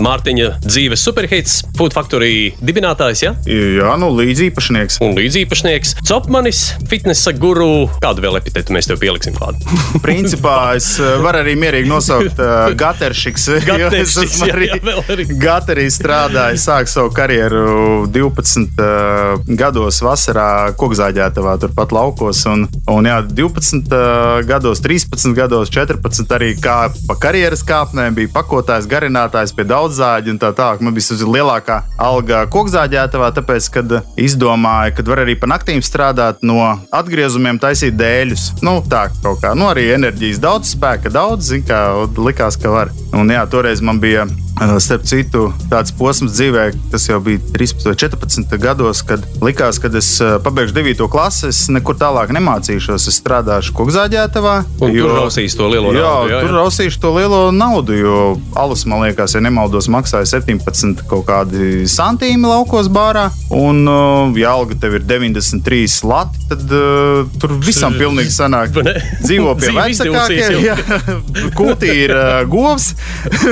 Mārtiņa dzīves superhits, Food Factory dibinātājs, ja? Jā, nu, līdzīpašnieks. Un līdzīpašnieks, Copmanis, fitnesa guru. Kādu vēl epitetu mēs tev pieliksim klāt? Principā es varu arī mierīgi nosaukt uh, Gateršiks. Gateršiks, jā, arī jā, arī. Gaterī strādāju, sāku savu karjeru 12 uh, gados vasarā kokzāģētavā, turpat laukos. Un, un jā, 12 uh, gados, 13 gados, 14 arī kā pa karjeras kāpnēm bija pakotājs, garinātājs pie daudzāģa un tā tālāk. Man bija lielākā alga kokzāģētavā, tāpēc, kad izdomāju, ka var arī pa naktīm strādāt no atgriezumiem, taisīt dēļus. Nu, tā kaut kā, nu arī enerģijas daudz, spēka daudz, zin kā, likās, ka var. Un jā, toreiz man bija Uh, Starp citu, tāds posms dzīvē, tas jau bija 13 vai 14 gados, kad likās, ka es uh, pabeigšu 9. klasi, es nekur tālāk nemācīšos. Es strādāšu kokzāģētavā. Un tur rausīs to lielo jā, naudu, jā, Tur jā. rausīšu to lielo naudu, jo alus, man liekas, ja nemaldos, maksāja 17 kaut kādi santīmi laukos bārā. Un, uh, ja alga tev ir 93 lati, tad uh, tur visam pilnīgi sanāk. Dzīvo pie vecākiem. jā. Kūtī ir uh, govs,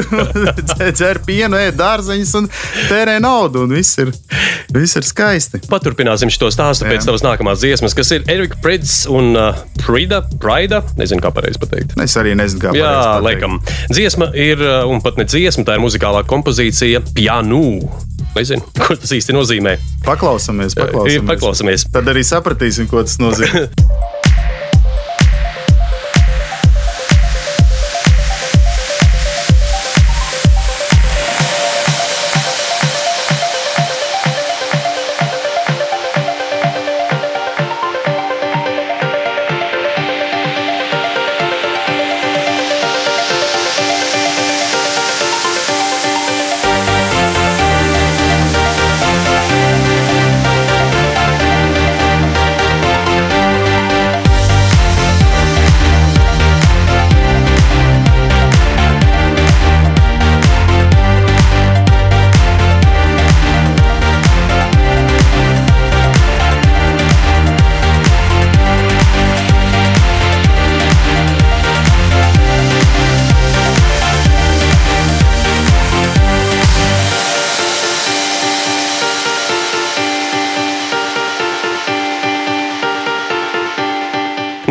dzer pienu, ēd dārzeņus un tērē naudu. Un viss ir, viss ir skaisti. Paturpināsim šo stāstu Jā. pēc tavas nākamās dziesmas, kas ir Erika Prits un uh, Prida. Prida? Nezinu, kā pareizi pateikt. Es arī nezinu, kā Jā, pareizi pateikt. laikam. Dziesma ir, uh, un pat ne dziesma, tā ir muzikālā kompozīcija Pianu. Nezinu, ko tas īsti nozīmē. Paklausāmies, Ir paklausāmies. paklausāmies. Tad arī sapratīsim, ko tas nozīmē.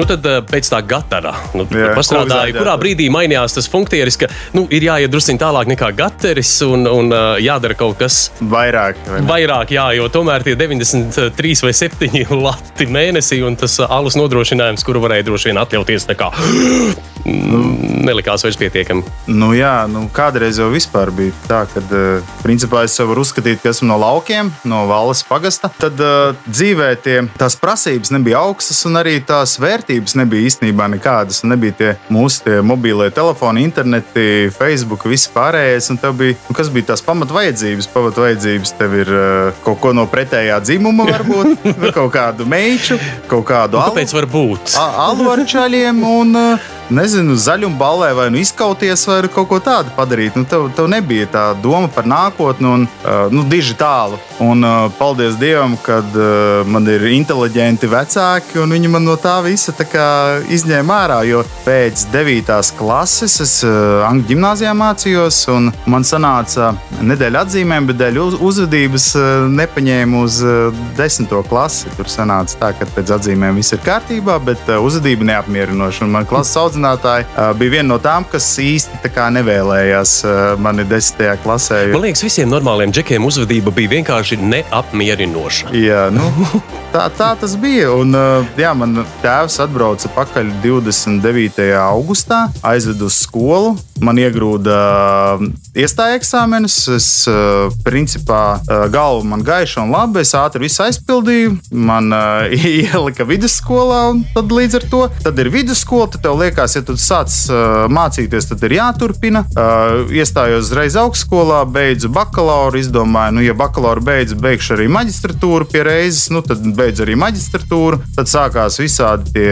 tad eh, pēc tā gatara? Nu, Jā, pastrādāja, ko kurā brīdī mainījās tas funkcijas, ka nu, ir jāiet drusku tālāk nekā gateris un, un eh, jādara kaut kas Vairāk. vai vairāk, jā, jo tomēr tie 93 vai 7 lati mēnesī un tas eh, alus nodrošinājums, kuru varēja droši vien atļauties, mm, nelikās vairs pietiekami. Nu, jā, nu, kādreiz jau bija tā, ka uh, principā es varu uzskatīt, ka esmu no laukiem, no valsts pagasta. Tad uh, dzīvē tie, tās prasības nebija augstas, un arī tās vērtības nebija īstenībā nekādas. Nebija tie mūsu tie mobīlie telefoni, interneti, Facebook, viss pārējais. Bija, nu, kas bija tās pamatvajadzības? Pamatvajadzības tev ir uh, kaut ko no pretējā dzimuma, varbūt nu, kaut kādu meitu, kaut kādu Nu, alu- kāpēc var būt? Alu ar čaļiem un, uh, nezinu, zaļumballē vai nu izkauties vai kaut ko tādu padarīt. Nu, tev, tev nebija tā doma par nākotni un uh, nu, diži tālu. Un uh, paldies Dievam, ka uh, man ir inteliģenti vecāki un viņi man no tā visa tā izņēma ārā. Jo pēc 9. klases es uh, Angļu gimnājā mācījos un man sanāca nedēļa atzīmēm, bet dēļ uz, uzvedības uh, nepaņēmu uz uh, 10. klasi. Tur sanāca tā, ka pēc atzīmēm viss ir kārtībā, bet uh, uzvedība neapmierinoša. Un man klases audzinātāja uh, bija viena no tām, kas īsti nevēlējās mani 10. klasē. Man liekas, visiem normāliem džekiem uzvedība bija vienkārši neapmierinoša. Jā, nu, tā, tā tas bija. Un, jā, man tēvs atbrauca pakaļ 29. augustā, aizveda uz skolu. Man iegrūda iestāja eksāmenus. Es, principā, galva man gaiša un labi. Es ātri visu aizpildīju. Man ielika vidusskolā, un tad līdz ar to tad ir vidusskola. Tad tev liekas, ja tu sāc uh, mācīties, tad ir jāturpina. Uh, iestājos uzreiz augstskolā, beidzu bakalauru. Izdomāju, nu, ja bakalauru beidzu, beigšu arī maģistratūru pie reizes. Nu, tad beidzu arī maģistratūru. Tad sākās visādi tie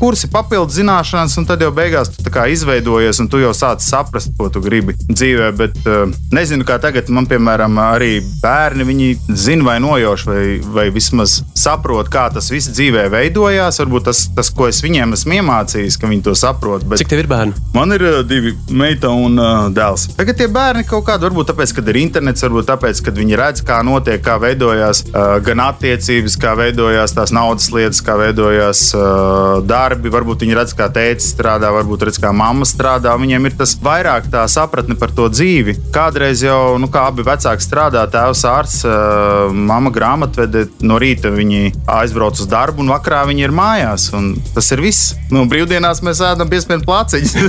kursi, papildu zināšanas, un tad jau beigās tu izveidojies, un tu jau sāc saprast, ko tu gribi dzīvē. Bet uh, nezinu, kā tagad man, piemēram, arī bērni, viņi zina vai nojauš, vai, vai vismaz saprot, kā tas viss dzīvē veidojās. Varbūt tas, tas ko es viņiem esmu iemācījis, ka viņi to saprot. Bet... Cik tev ir bērni? Man ir uh, divi meita un uh, dēls. Tagad tie bērni kaut kādā, varbūt tāpēc, ka ir internets, varbūt tāpēc, ka viņi redz, kā notiek, kā veidojās uh, gan attiecības, kā veidojās tās naudas lietas, kā veidojās uh, darbi. Varbūt viņi redz, kā tēvs strādā, varbūt redz, kā mamma strādā. Viņiem ir tas vairāk tā sapratne par to dzīvi. Kādreiz jau, nu, kā abi vecāki strādā, tēvs ārsts, uh, mamma grāmatvede, no rīta viņi aizbrauc uz darbu un vakarā viņi ir mājās. un Tas ir viss. Nu, brīvdienās mēs ēdam piespiedu plāciņu.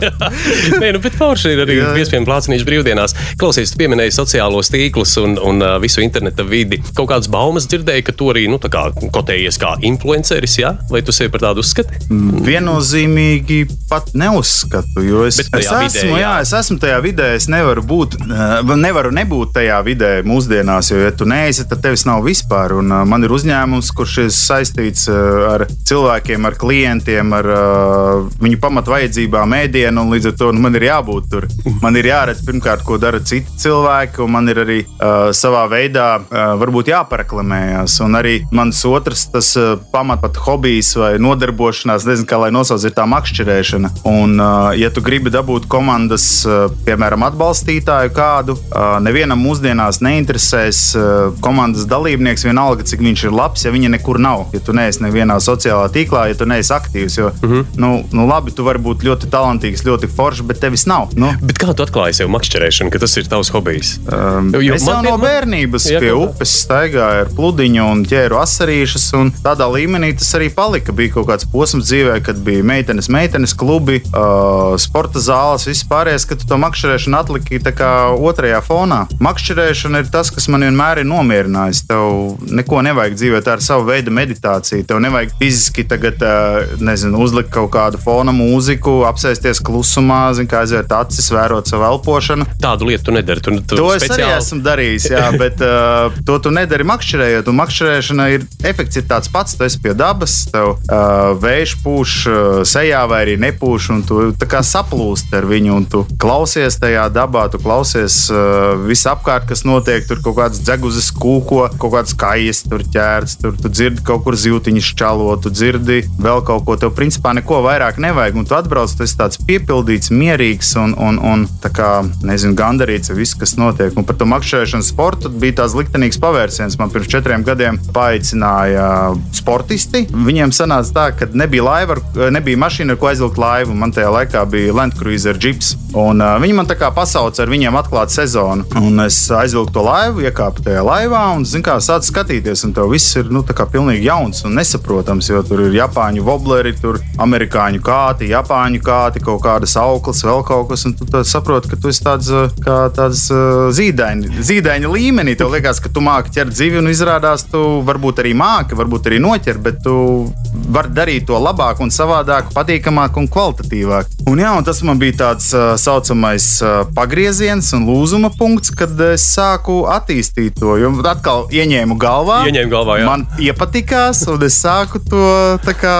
Nē, nu, bet forši ir arī Jā. piespiedu plācinīšu brīvdienās. Klausies, tu pieminēji sociālos tīklus un, un uh, visu interneta vidi. Kaut kādas baumas dzirdēji, ka tu arī nu, kā kotējies kā influenceris, jā? vai tu sevi par tādu uzskati? Viennozīmīgi pat neuzskatu, jo es, es, vidē, esmu, jā. jā. es esmu tajā vidē. Es nevaru būt, nevaru nebūt tajā vidē mūsdienās, jo, ja tu neesi, tad tevis nav vispār. Un, man ir uzņēmums, kurš ir saistīts ar cilvēkiem, ar klientiem, ar uh, viņu pamatvajadzībām, ēdienu, un līdz ar to nu, man ir jābūt tur. Man ir jāredz pirmkārt, ko dara citi cilvēki, un man ir arī uh, savā veidā uh, varbūt jāparaklamējas. Un arī mans otrs, tas uh, pamat pat hobijs vai nodarbošanās, nezinu, kā lai nosauc, ir tā makšķerēšana. Un, uh, ja tu gribi dabūt komandas, uh, piemēram, atbalstītāju kādu, uh, nevienam mūsdienās neinteresēs uh, komandas dalībnieks, vienalga, cik viņš ir labs, ja viņa nekur nav. Ja tu neesi nevienā sociālā tīklā, ja tu neesi aktīvs, jo, uh -huh. nu, nu, labi, tu vari būt ļoti talantīgs, ļoti foršs, bet tevis nav. Nu, Bet kā tu atklāji sev makšķerēšanu, ka tas ir tavs hobijs? Um, Jo- jo es man jau no bērnības Jā, pie upes staigāju ar pludiņu un ķēru asarīšas. un Tādā līmenī tas arī palika. Bija kaut kāds posms dzīvē, kad bija meitenes, meitenes klubi, uh, sporta zāles, viss pārējais, kad tu to makšķerēšanu atliki otrajā fonā. Makšķerēšana ir tas, kas man vienmēr ir nomierinājis. Tev neko nevajag dzīvē, tā ir sava veida meditācija. Tev nevajag fiziski tagad, uh, nezinu, uzlikt kaut kādu fona mūziku, apsēsties klusumā, zin, kā aiziet acis, vērot savu elpošanu. Tādu lietu tu nedari. Tu, tu To es arī speciāli- esmu darījis, jā, bet uh, to tu nedari makšķerējot. Un makšķerēšana ir efekts ir tāds pats. Tu esi pie dabas, tev uh, vējš pūš uh, sejā vai arī nepūš, un tu kā saplūsti ar viņu. Un tu klausies tajā dabā, tu klausies uh, visapkārt, kas notiek. Tur kaut kāds dzeguzes kūko, kaut kāds kājas tur ķērts, tur tu dzirdi kaut kur zīltiņš čalo, tu dzirdi vēl kaut ko. Tev principā neko vairāk vairāk nevajag. Un tu atbrauc, tas ir tāds piepildīts, mierīgs un, un, un kā, nezinu, gandarīts ar visu, kas notiek. Un par to makšķerēšanu sportu bija tāds liktenīgs pavērsiens. Man pirms četriem gadiem paaicināja sportisti. Viņiem sanāca tā, ka nebija laiva, nebija mašīna, ar ko aizvilkt laivu. Man tajā laikā bija Land Cruiser džips. Un, uh, viņi man tā kā pasauca ar viņiem atklāt sezonu. Un es aizvilku to laivu, iekāpu tajā laivā un, kā, sācu skatīties. Un tev viss ir, nu, pilnīgi jauns un nesaprotams, jo tur ir Japāņu wobleri, tur amerikāņu kāti, Japāņu kāti, kaut kādas auklas, vēl kaut kas. Tad saproti, ka tu esi tāds, uh, kā tāds zīdaiņa, zīdaiņa līmenī. Tev liekas, ka tu māki ķert zivi un izrādās, tu varbūt arī māki, varbūt arī noķer, bet tu vari darīt to labāk un savādāk, patīkamāk un kvalitatīvāk. Un, jā, un tas man bija tāds tā saucamais uh, pagrieziens un lūzuma punkts, kad es sāku attīstīt to. Jo atkal ieņēmu galvā, Ieņēmu galvā, jā. man iepatikās, un es sāku to kā,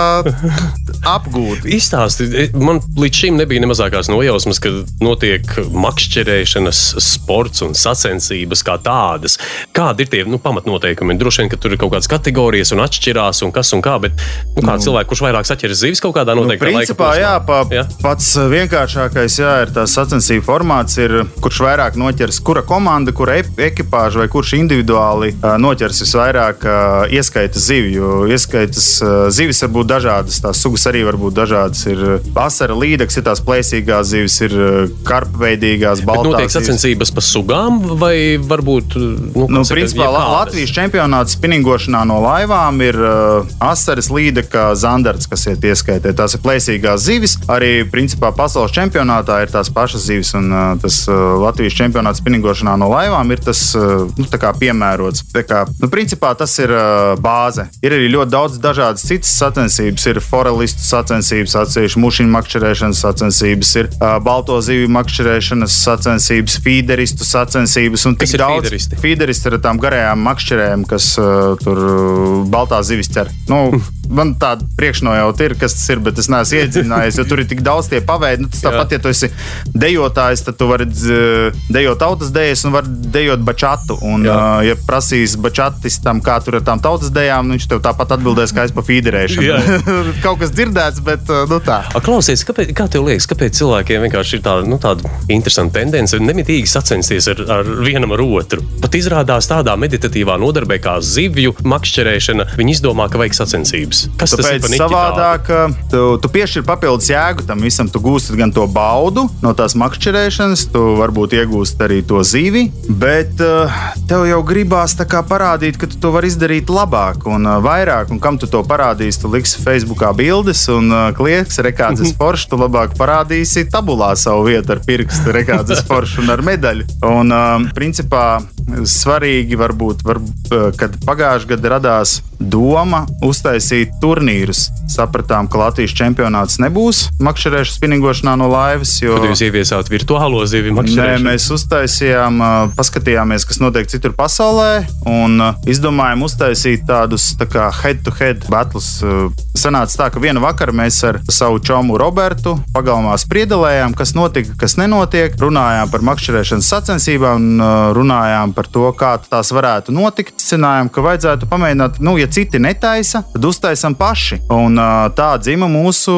apgūt. Izstāsti, man līdz šim nebija ne mazākās nojausmas, ka notiek makšķerēšanas, sports un sacensības kā tādas. Kādi ir tie nu, pamatnoteikumi? Droši vien, ka tur ir kaut kādas kategorijas un atšķirās un kas un kā, bet nu, kā cilvēks, kurš vairāk saķeras zivis kaut kādā Nu, noteiktā laika principā, posmā? jā, pa, Jā. pats vienkāršākais jā, ir tas sacensību formāts, ir, kurš vairāk noķers, kura komanda, kura ekipāža vai kurš individuāli noķers visvairāk ieskaitas zivju. Ieskaitas zivis var būt dažādas, tās sugas arī var būt dažādas. Ir asara līdeks, ir tās plēsīgās zivis, ir ā, karpveidīgās, notiek baltās. zivis. sacensības pa sugām, vai varbūt nu, Nu, principā? Latvijas čempionāts spinningošanā no laivām ir uh, asaras līdeka zandarts, kas iet ieskaitē. Tās ir plēsīgās zivis. Arī principā, pasaules čempionātā ir tās pašas zivis, un uh, tas uh, Latvijas čempionāts spinningošanā no laivām ir tas uh, nu, piemērots. Tā kā, nu, principā, tas ir uh, bāze. Ir arī ļoti daudz dažādas citas sacensības. Ir forelistu sacensības, atsevišķi mušiņu makšķerēšanas sacensības, ir uh, balto zivju makšķerēšanas sacensības, feederistu sacensības un tik daudz. feederisti? Feederisti ir tām garajām makšķerēm, kas uh, tur uh, baltā zivis ķer. Nu, man tāda priekšnojauta ir, kas tas ir, bet es neesmu iedzinājies, jo tur ir tik daudz tie paveidi. Nu, tas tāpat, ja tu esi dejotājs, tad tu vari uh, dejot tautas dejas un vari dejot bačatu. Un, Jā. uh, ja prasīs bačatistam, kā tur ar tām tautas dejām, nu, viņš tev tāpat atbildēs, kā es pa feederēšanu. Kaut kas dzirdēts, bet uh, nu, tā. A, klausies, kāpēc, kā tev liekas, kāpēc cilvēkiem vienkārši ir tāda, nu, tāda interesanta tendence nemitīgi sacensties ar, ar vienam ar otru? Pat izrādās tādā meditatīvā nodarbē kā zivju makšķerēšana, viņi izdomā, ka vajag sacensības. Kas tas ir Tāpēc niķi tādu? savādāk, uh, tu, tu piešķir papildus jēgu tam visam. Tu gūsti gan to baudu no tās makšķerēšanas, tu varbūt iegūsti arī to zivi, bet uh, tev jau gribās parādīt, ka tu to vari izdarīt labāk un uh, vairāk. Un kam tu to parādīsi? Tu liksi Facebookā bildes un klieks, rekādzes foršu, tu labāk parādīsi tabulā savu vietu ar pirkstu, rekādzes foršu un ar medaļu. Un, principā, svarīgi varbūt, var, uh, kad pagājušajā gadā radās doma uztaisīt turnīrus. Sapratām, ka Latvijas čempionāts nebūs makšķerēšanas spinningošanā no laivas. Jo... Kad jūs ieviesāt virtuālo zivju Nē, makšķerēšanu? mēs uztaisījām, ā, paskatījāmies, kas notiek citur pasaulē, un ā, izdomājām uztaisīt tādus tā kā head-to-head battles. Ā, Sanāca tā, ka vienu vakaru mēs ar savu čomu Robertu pagalmā spriedelējām, kas notika, kas nenotiek. Runājām par makšķerēšanas sacensībām, runājām par to, kā tās varētu notikt. Secinājām, ka vajadzētu pamēģināt, nu, ja citi netaisa, tad uztaisām paši. Un tā dzima mūsu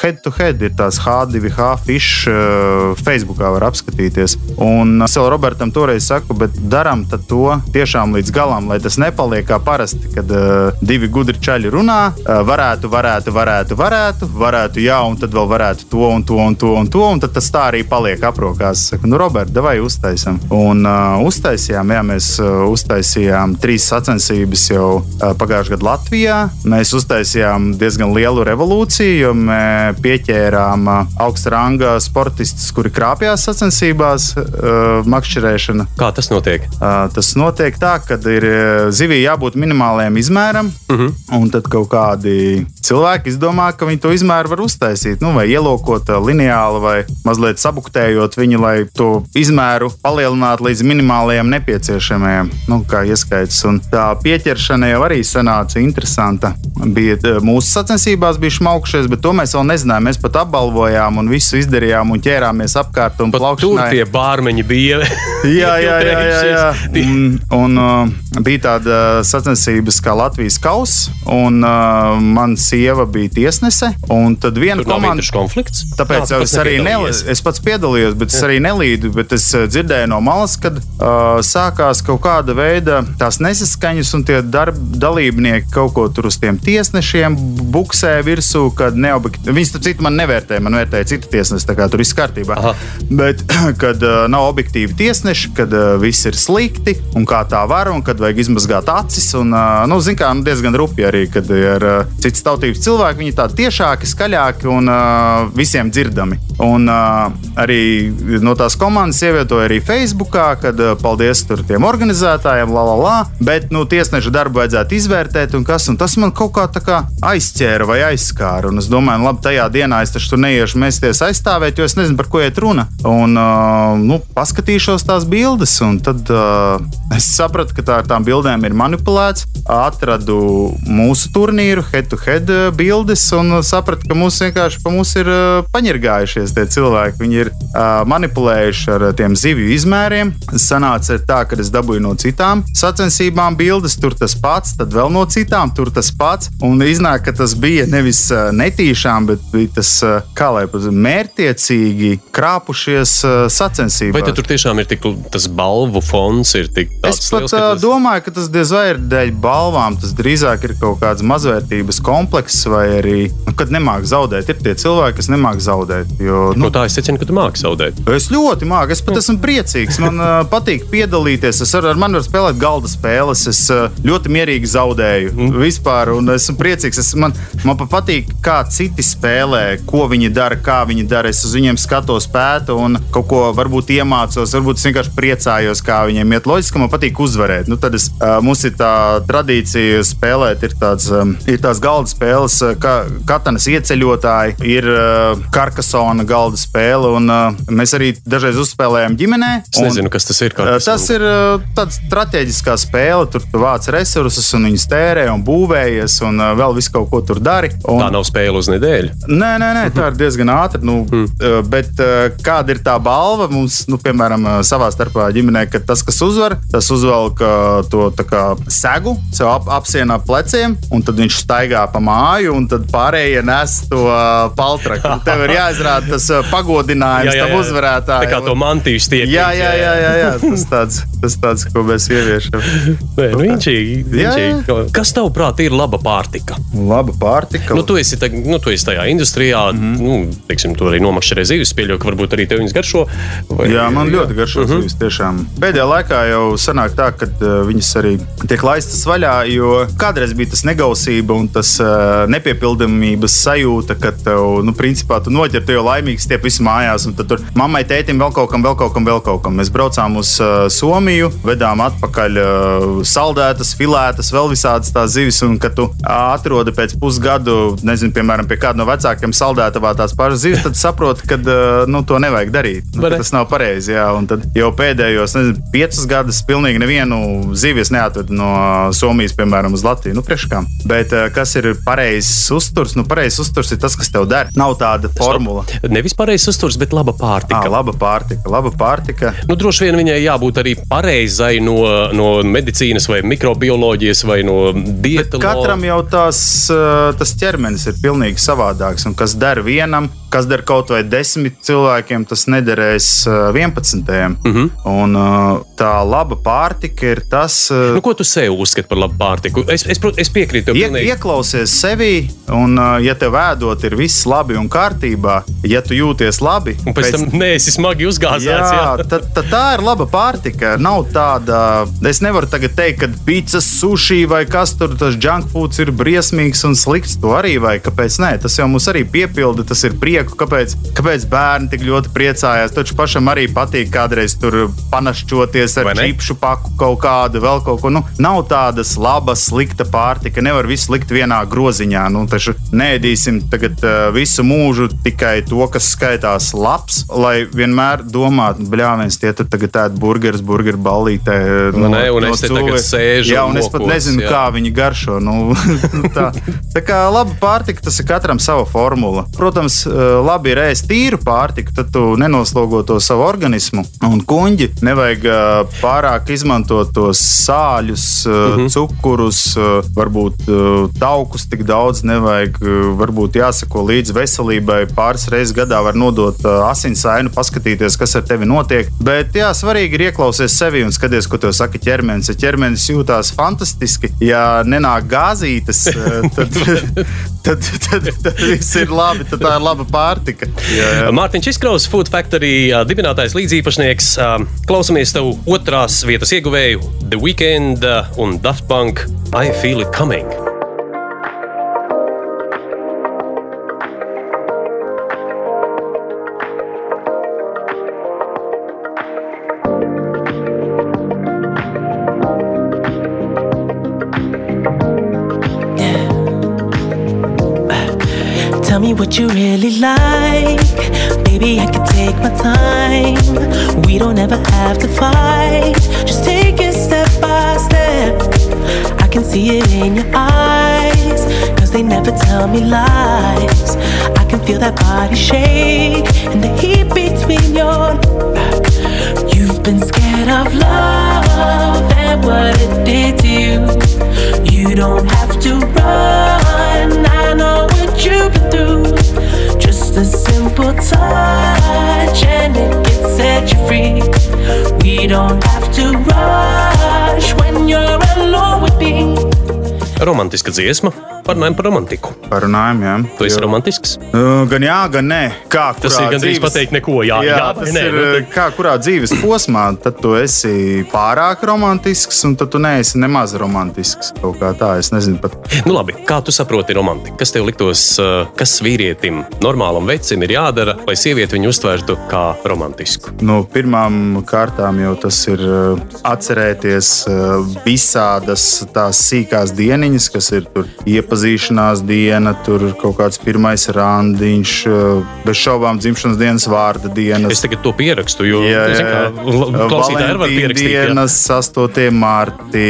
head-to-head, ir tās H2H fish Facebookā var apskatīties. Un es vēl Robertam toreiz saku, bet darām to tiešām līdz galam, lai tas nepaliek kā parasti, kad uh, divi gudri čaļi runā. Uh, varētu, varētu, varētu, varētu, varētu, jā, un tad vēl varētu to un to un to un to, un tad tas tā arī paliek aprokās. Saku, nu, Robert, vai uztaisām? Un uh, uztaisījām, jā, mēs uztaisījām trīs sacensības jau pagājušajā gadā Latvijā. Mēs uztaisījām diezgan lielu revolūciju, jo mēs pieķērām augsta ranga sportistus, kuri krāpjas sacensībās, makšķerēšana. Kā tas notiek? Tas notiek tā, ka ir zivī jābūt minimālajam izmēram, uh Mhm. -huh. un tad kaut kādi cilvēki izdomā, ka viņi to izmēru var uztaisīt, nu, vai ielokot lineāli, vai mazliet sabuktējot viņu, lai to izmēru palielinātu līdz minimālajam, ne, nepieciešamie, nu, kā ieskaits. Un tā pieķeršana jau arī sanāca interesanta. Bija, eh, mūsu sacensībās bija šmaukšies, bet to mēs vēl nezinājām. Mēs pat apbalvojām un visu izdarījām un ķērāmies apkārt un tur tie bārmeņi bija. Jā, jā, jā. jā, jā. Un, un uh, bija tāda sacensības kā Latvijas kausa, un uh, mana sieva bija tiesnese. Un tad viena komanda. interešu konflikts. Tāpēc Nā, es arī nel, nepiedalījies. es pats piedalījos, bet es arī nelīdu. Bet es dzirdēju no malas, kad uh, sākās kaut kāda veida tās nesaskaņas, un tie darb, dalībnieki kaut ko tur uz tiem tiesnešiem buksē virsū. Neobjekt... Viņus tur citu man nevērtēja, man vērtēja citi tiesneši, tā kā tur viss kārtībā. Aha. Bet, kad uh, nav objektīvi tiesneši, kad uh, viss ir slikti un kā tā var, un kad vajag izmazgāt acis, un, uh, nu, zin kā, nu, diezgan rupi arī, kad ir uh, citas tautības cilvēki, viņi tādi tiešāki, skaļāki un uh, visiem dzirdami. Un uh, arī no tās komandas ievietoja arī Facebookā, kad uh, paldies tur tiem organizētājiem, la, la, la. Bet, nu, tiesneša darbu vajadzētu izvērtēt, un kas, un tas man kaut kā kā aizķēra vai aizskāra. Un es domāju, labi, tajā dienā es taču tur neiešu mēsties aizstāvēt, jo es nezinu, par ko iet runa. Un, uh, nu, paskatīšos tās bildes, un tad uh, es sapratu, ka tā ar tām bildēm ir manipulēts. Atradu mūsu turnīru, head-to-head uh, bildes, un sapratu, ka mūs vienkārši pa mums ir uh, paņirgājušies tie cilvēki. Viņi ir uh, manipulējuši ar tiem zivju izmēriem. Sanāca tā, ka es dabūju no citām sacensībām bildes, tur tas pats, tad vēl no citām, tur tas pats. Un iznāk, ka tas bija nevis uh, netīšām, bet bija tas, uh, kā lai pasakā, mērķiecīgi krāpušies uh, sacensībās. Vai tur tiešām ir tik, tas balvu fonds ir tik Es pat liels, tas- domāju, ka tas diez vai ir dēļ balvām. Tas drīzāk ir kaut kāds mazvērtības komplekss, vai arī, nu, kad nemāk zaudēt. Ir tie cilvēki, kas nemāk zaudēt. Jo, No nu, tā es secinu, ka tu māki zaudēt. Es ļoti māku, es pat esmu priecīgs. Man patīk piedalīties. Es ar, ar mani varu spēlēt galda spēles. Es uh, ļoti mierīgi zaudēju. Mm. Vispār, un esmu priecīgs. Es, man, man pat patīk, kā citi spēlē, ko viņi dara, kā viņi dara. Es uz viņiem skatos, pētu un kaut ko varbūt iemācos. Varbūt es vienkārši priecājos, kā viņiem iet. Loģiski, ka man patīk uzvarēt. Nu, tad es, uh, mums ir tā tradīcija spēlēt, ir, tāds, um, ir tās galda spēles, kā katanas ieceļotāji, ir karkasona galda spēle. Un, mēs arī dažreiz uzspēlējam ģimenē. Es nezinu, kas tas ir. Tas ir uh, tāds strateģiskā spēle. Tur tu vāc resursus, un viņus tērē un būvējies, un uh, vēl visu kaut ko tur dari. Un, Tā nav spēle uz nedēļu. Nē, nē, nē, tā ir diezgan ātri. Nu, mm. Bet uh, kāda ir tā balva mums, nu, piemēram, savā starpā ģimenē, ka tas, kas uzvar, tas uzvelk to tā kā segu sev ap, apsienā pleciem, un tad viņš staigā pa māju, un tad pārējie nes to paltraku. Tev ir jāizrāda tas pagodinājums tam Tā uzvarētājam. kā to mantiju stiep. Jā, jā, jā, jā, jā. Tas, tāds, tas tāds, ko mēs ieviešam. Nē, nu, inčīgi, inčīgi. Kas tavuprāt ir laba pārtika? Laba pārtika. Nu, tu, esi, tag- nu, tu esi tajā industrijā, mm. -hmm. nu, teiksim, tu arī nomakšķerē zivis. Pieļauju, ka varbūt arī tev viņas garšo. Vai, Jā, man ļoti garšo uh Mhm. -huh. zivis. Tiešām. Pēdējā laikā jau sanāk tā, ka uh, viņas arī tiek laistas vaļā, jo kādreiz bija tas negausība un tas uh, nepiepildāmības sajūta, ka tev, nu, principā, tu noķer, tu jau laimīgs tiep visu mājās, un tad tur mammai, tētim vēl kaut kam, vēl kaut kam, vēl kaut kam. Mēs braucām uz uh, Somiju, vedām atpakaļ uh, saldētas, filētas, vēl visādas tās zivis, un kad tu uh, atrodi pēc pusgadu, nezinu, piemēram, pie kāda no vecākiem saldētavā tās pašas zivis, tad saproti, ka uh, nu, to nevajag darīt. Nu, tas nav pareizi. Jā, un tad jau pēdējos nezinu, piecus gadus pilnīgi nevienu zivi es neatvedu no Somijas, piemēram, uz Latviju. Nu, priekškām. Bet uh, kas ir pareizs uzturs? Nu, pareizs uzturs ir tas, kas tev der. Nav tāda formula. Nevis pareizs uzturs, bet laba pārtika. À, laba pārtika, laba pārtika. Nu, droši vien viņai jābūt arī pareizai no, no medicīnas, vai mikrobioloģijas, vai no diētas. katram jau tās, uh, tas ķermenis ir pilnīgi savādāks. Un kas der vienam, kas der kaut vai desmit cilvēkiem, tas nederēs uh, vienpadsmitiem. Mm. -hmm. Un uh, tā laba pārtika ir tas. Uh, Nu, ko tu sev uzskati par labu pārtiku? Es, es, es piekrītu. Ie, pilnīgi. ieklausies sevi, un, uh, ja tev ēdot, ir viss labi un kārtībā, ja tu jūties labi, Un pēc tam neesi smagi uzgāzēts. Jā, Jā, tad, tad tā ir laba pārtika. Nav tāda, es nevaru tagad teikt, ka pizza, sushi vai kas tur, tas junk foods ir briesmīgs un slikts. To arī vai kāpēc nē, tas jau mums arī piepilda, tas ir prieks prieku, kāpēc, kāpēc bērni tik ļoti priecājās. Taču pašam arī patīk kādreiz tur panašķoties ar čipšu paku kaut kādu, vēl kaut ko. Nu, nav tādas labas, slikta pārtika. Nevar visu likt vienā groziņā. Nu, taču neēdīsim tagad uh, visu mūžu tikai to, kas skaitās labs, lai vienmēr domātu, bļāviens, tie tur tagad ēd burgerus, burgeru ballītē. Nu, nē, un es te tagad sēžu Jā, un un es pat mokos, nezinu, jā. kā viņi garšo. Nu, tā, tā kā laba pārtika, tas ir katram sava formula. Protams, eh, labi ir ēst tīru pārtiku, tad tu nenoslogo to savu organismu. Un kuģi nevajag pārāk izmantot tos sāļus, mm -hmm. cukurus, varbūt taukus tik daudz nevajag. Varbūt jāsako līdzi veselībai. Pāris reizes gadā var nodot asinsainu, paskatīties, kas ar tevi notiek. Bet jā, svarīgi ir ieklausīties sevi un skatīties, ko tev saka ķermenis. Ja ķermenis jūtās fantastiski, ja nenāk gāzītes, eh, tad, tad, tad, tad viss ir labi. Tad tā ir laba pārtika. Jā, jā. Mārtiņš Izkraus, Food Factory dibinātājs līdzīpašnieks. ā, Klausamies tev otrās vietas ieguvēju, The Weekend un Daft Punk. I feel it coming. Me what you really like. Baby, I can take my time. We don't ever have to fight. Just take it step by step. I can see it in your eyes. Cause they never tell me lies. I can feel that body shake and the heat between your. You've been scared of love and what it did to you. You don't have to run. I know what you've been through. Just a simple touch and it can set you free. We don't have to rush when you're alone with me. Romantiska dziesma. Parunājam par romantiku. Parunājam, jā. Tu esi Jo- romantisks? Uh, Gan jā, gan nē. Kā, Tas ir gandrīz dzīves- pateikt neko. Jā, jā, Jā, tas nē, ir nu, uh, tad- kā kurā dzīves posmā, tad tu esi pārāk romantisks, un tad tu neesi nemaz romantisks. Kaut kā tā, es nezinu pat. Nu, labi, kā tu saproti romantiku? Kas tev liktos, uh, kas vīrietim, normālam vecim ir jādara, lai sieviete viņu uztvērtu kā romantisku? Nu, pirmām kārtām jau tas ir uh, atcerēties visādas tās sīkās dieniņas, kas ir iepazīšanās diena, tur kaut kāds pirmais randiņš, uh, bez šaubām dzimšanas dienas vārda dienas. Es tagad to pierakstu, jo Jā, jā. klausītāji arī var pierakstīt. jā. Dienas, 8. martā,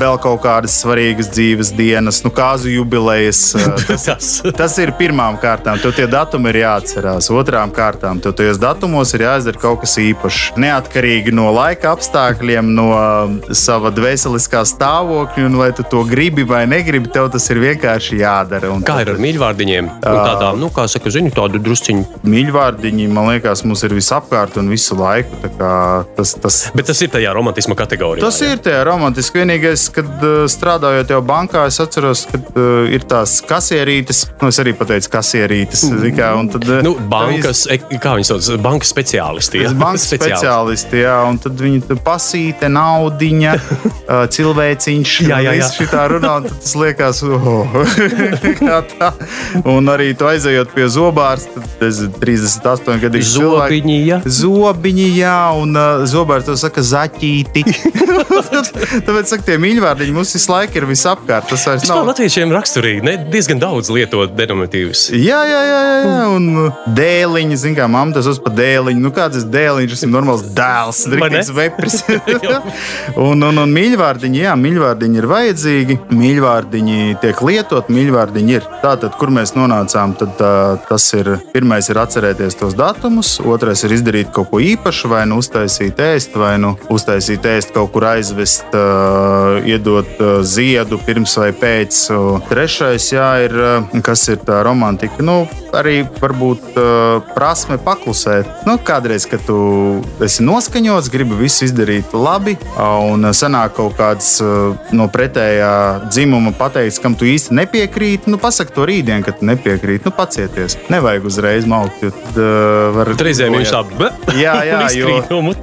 vēl kaut kādas svarīgas dzīves dienas, nu, kāzu jubilejas. uh, Tas, Tas. ir pirmām kārtām. Tev tie datumi ir jāatcerās. Otrām kārtām, tev tajos datumos ir jāizdara kaut kas īpašs. Neatkarīgi no laika apstākļiem, no uh, sava dvēseliskā stāvokļa, un vai tu to gribi vai negribi, tev tas ir vienkārši jādara. Un Kā ir ar mīļvārdiņiem? Tādām, nu, kā saka, zini, tādu drusciņu. Mīļvārdiņi, man liekas, mums ir visapkārt un visu laiku. Tā Tas, tas, Bet tas ir tajā romantisma kategorijā. Tas ir tajā romantiski. Vienīgais, kad strādājot jau bankā, es atceros, ka uh, ir tās kasierītes. Nu, es arī pateicu, kasierītes. zini Kā, tad, Nu, bankas, e- kā viņi sauc, bankas speciālisti. Jā? bankas speciālisti, jā, un tad viņi tur pasīta, naudiņa, cilvēciņš. Jā, jā, jā. Šī tā runā, un tad tas liekas, oh, kā tā. Un arī tu aizejot pie zobārsta, tad es 38 gadu Zobiņi, jā. Zobiņi, jā, un uh, zobārsts to saka zaķīti. Tāpēc, saka, tie mīļvārdiņi mums visu laiku ir visapkārt. Tas vairs nav. latviešiem raksturīgi, ne, diezgan daudz lietot denominatīvus. Jā, jā, jā, jā, jā. un uh, dēliņi, zina, kā mamma tas uzsver dēliņu. Nu, kāds ir dēliņš, tas ir normāls dēls, drīzāk vepris. un, un, un mīļvārdiņi, jā, mīļvārdiņi ir vajadzīgi, mīļvārdiņi tiek lietot, mīļvārdiņi ir. Tātad, kur mēs nonācām, tad uh, tas ir pirmais ir atcerēties tos datumus, otrais ir izdarīt kaut ko īpašu, vai nu uztaisīt ēst, vai nu uztaisīt ēst kaut kur aizvest, uh, iedot uh, ziedu pirms vai pēc. Uh, trešais, jā, ir, kas ir tā romantika. Nu, arī varbūt prasme paklusēt. Nu, kādreiz, kad tu esi noskaņots, gribi visu izdarīt labi, un sanāk kaut kāds no pretējā dzimuma pateikts, kam tu īsti nepiekrīti, nu, pasaki to rītdien, kad tu nepiekrīti. Nu, pacieties. Nevajag uzreiz maukt, tad uh, var. Reizēm viņš tā! Jā, jā, jo,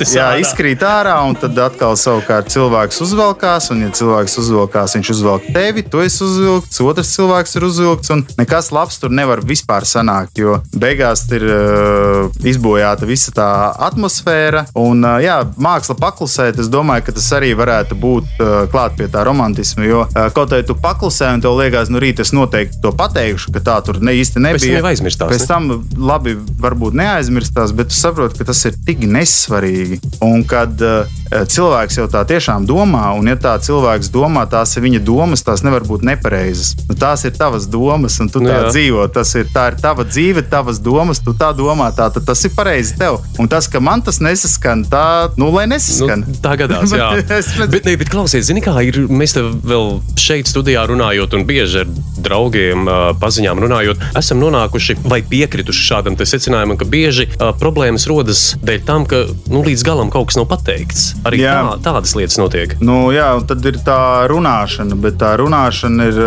jā, izkrīt ārā, un tad atkal savukārt cilvēks uzvelkās, un, ja cilvēks uzvelkās, viņš uzvelk tevi, tu esi uzvilkts, otrs cilvēks ir uzvilkts, un nekas labs tur nevar vispār sanākt, jo beigās ir uh, izbojāta visa tā atmosfēra, un uh, jā, māksla paklusēt, es domāju, ka tas arī varētu būt uh, klāt pie tā romantisma, jo uh, kaut arī tu paklusē, un tev liekas, nu rīt es noteikti to pateikšu, ka tā tur ne īsti tam nebija. jau aizmirstās, Pēc tam labi, varbūt neaizmirstās, bet tu saproti, ka tas ir tik nesvarīgi. Un kad uh, cilvēks jau tā tiešām domā, un ja tā cilvēks domā, tās ir viņa domas, tās nevar būt nepareizas. Nu, tās ir tavas domas, un tu tā jā. dzīvo. Tas ir, tā ir tava dzīve, tavas domas, tu tā domā, tā, tad tas ir pareizi tev. Un tas, ka man tas nesaskan, tā, nu, lai nesaskan. Nu, tā gadās, jā. Es bet, ne, bet klausies, zini, kā ir. Mēs te vēl šeit, studijā runājot, un bieži ar draugiem, ā, paziņām runājot, esam nonākuši vai piekrituši šādam secinājumam, ka bieži problēmas rodas dēļ tam, ka nu, līdz galam kaut kas nav pateikts. Arī Jā. tā, tādas lietas notiek. Nu, jā, tad ir tā runāšana, bet tā runāšana ir,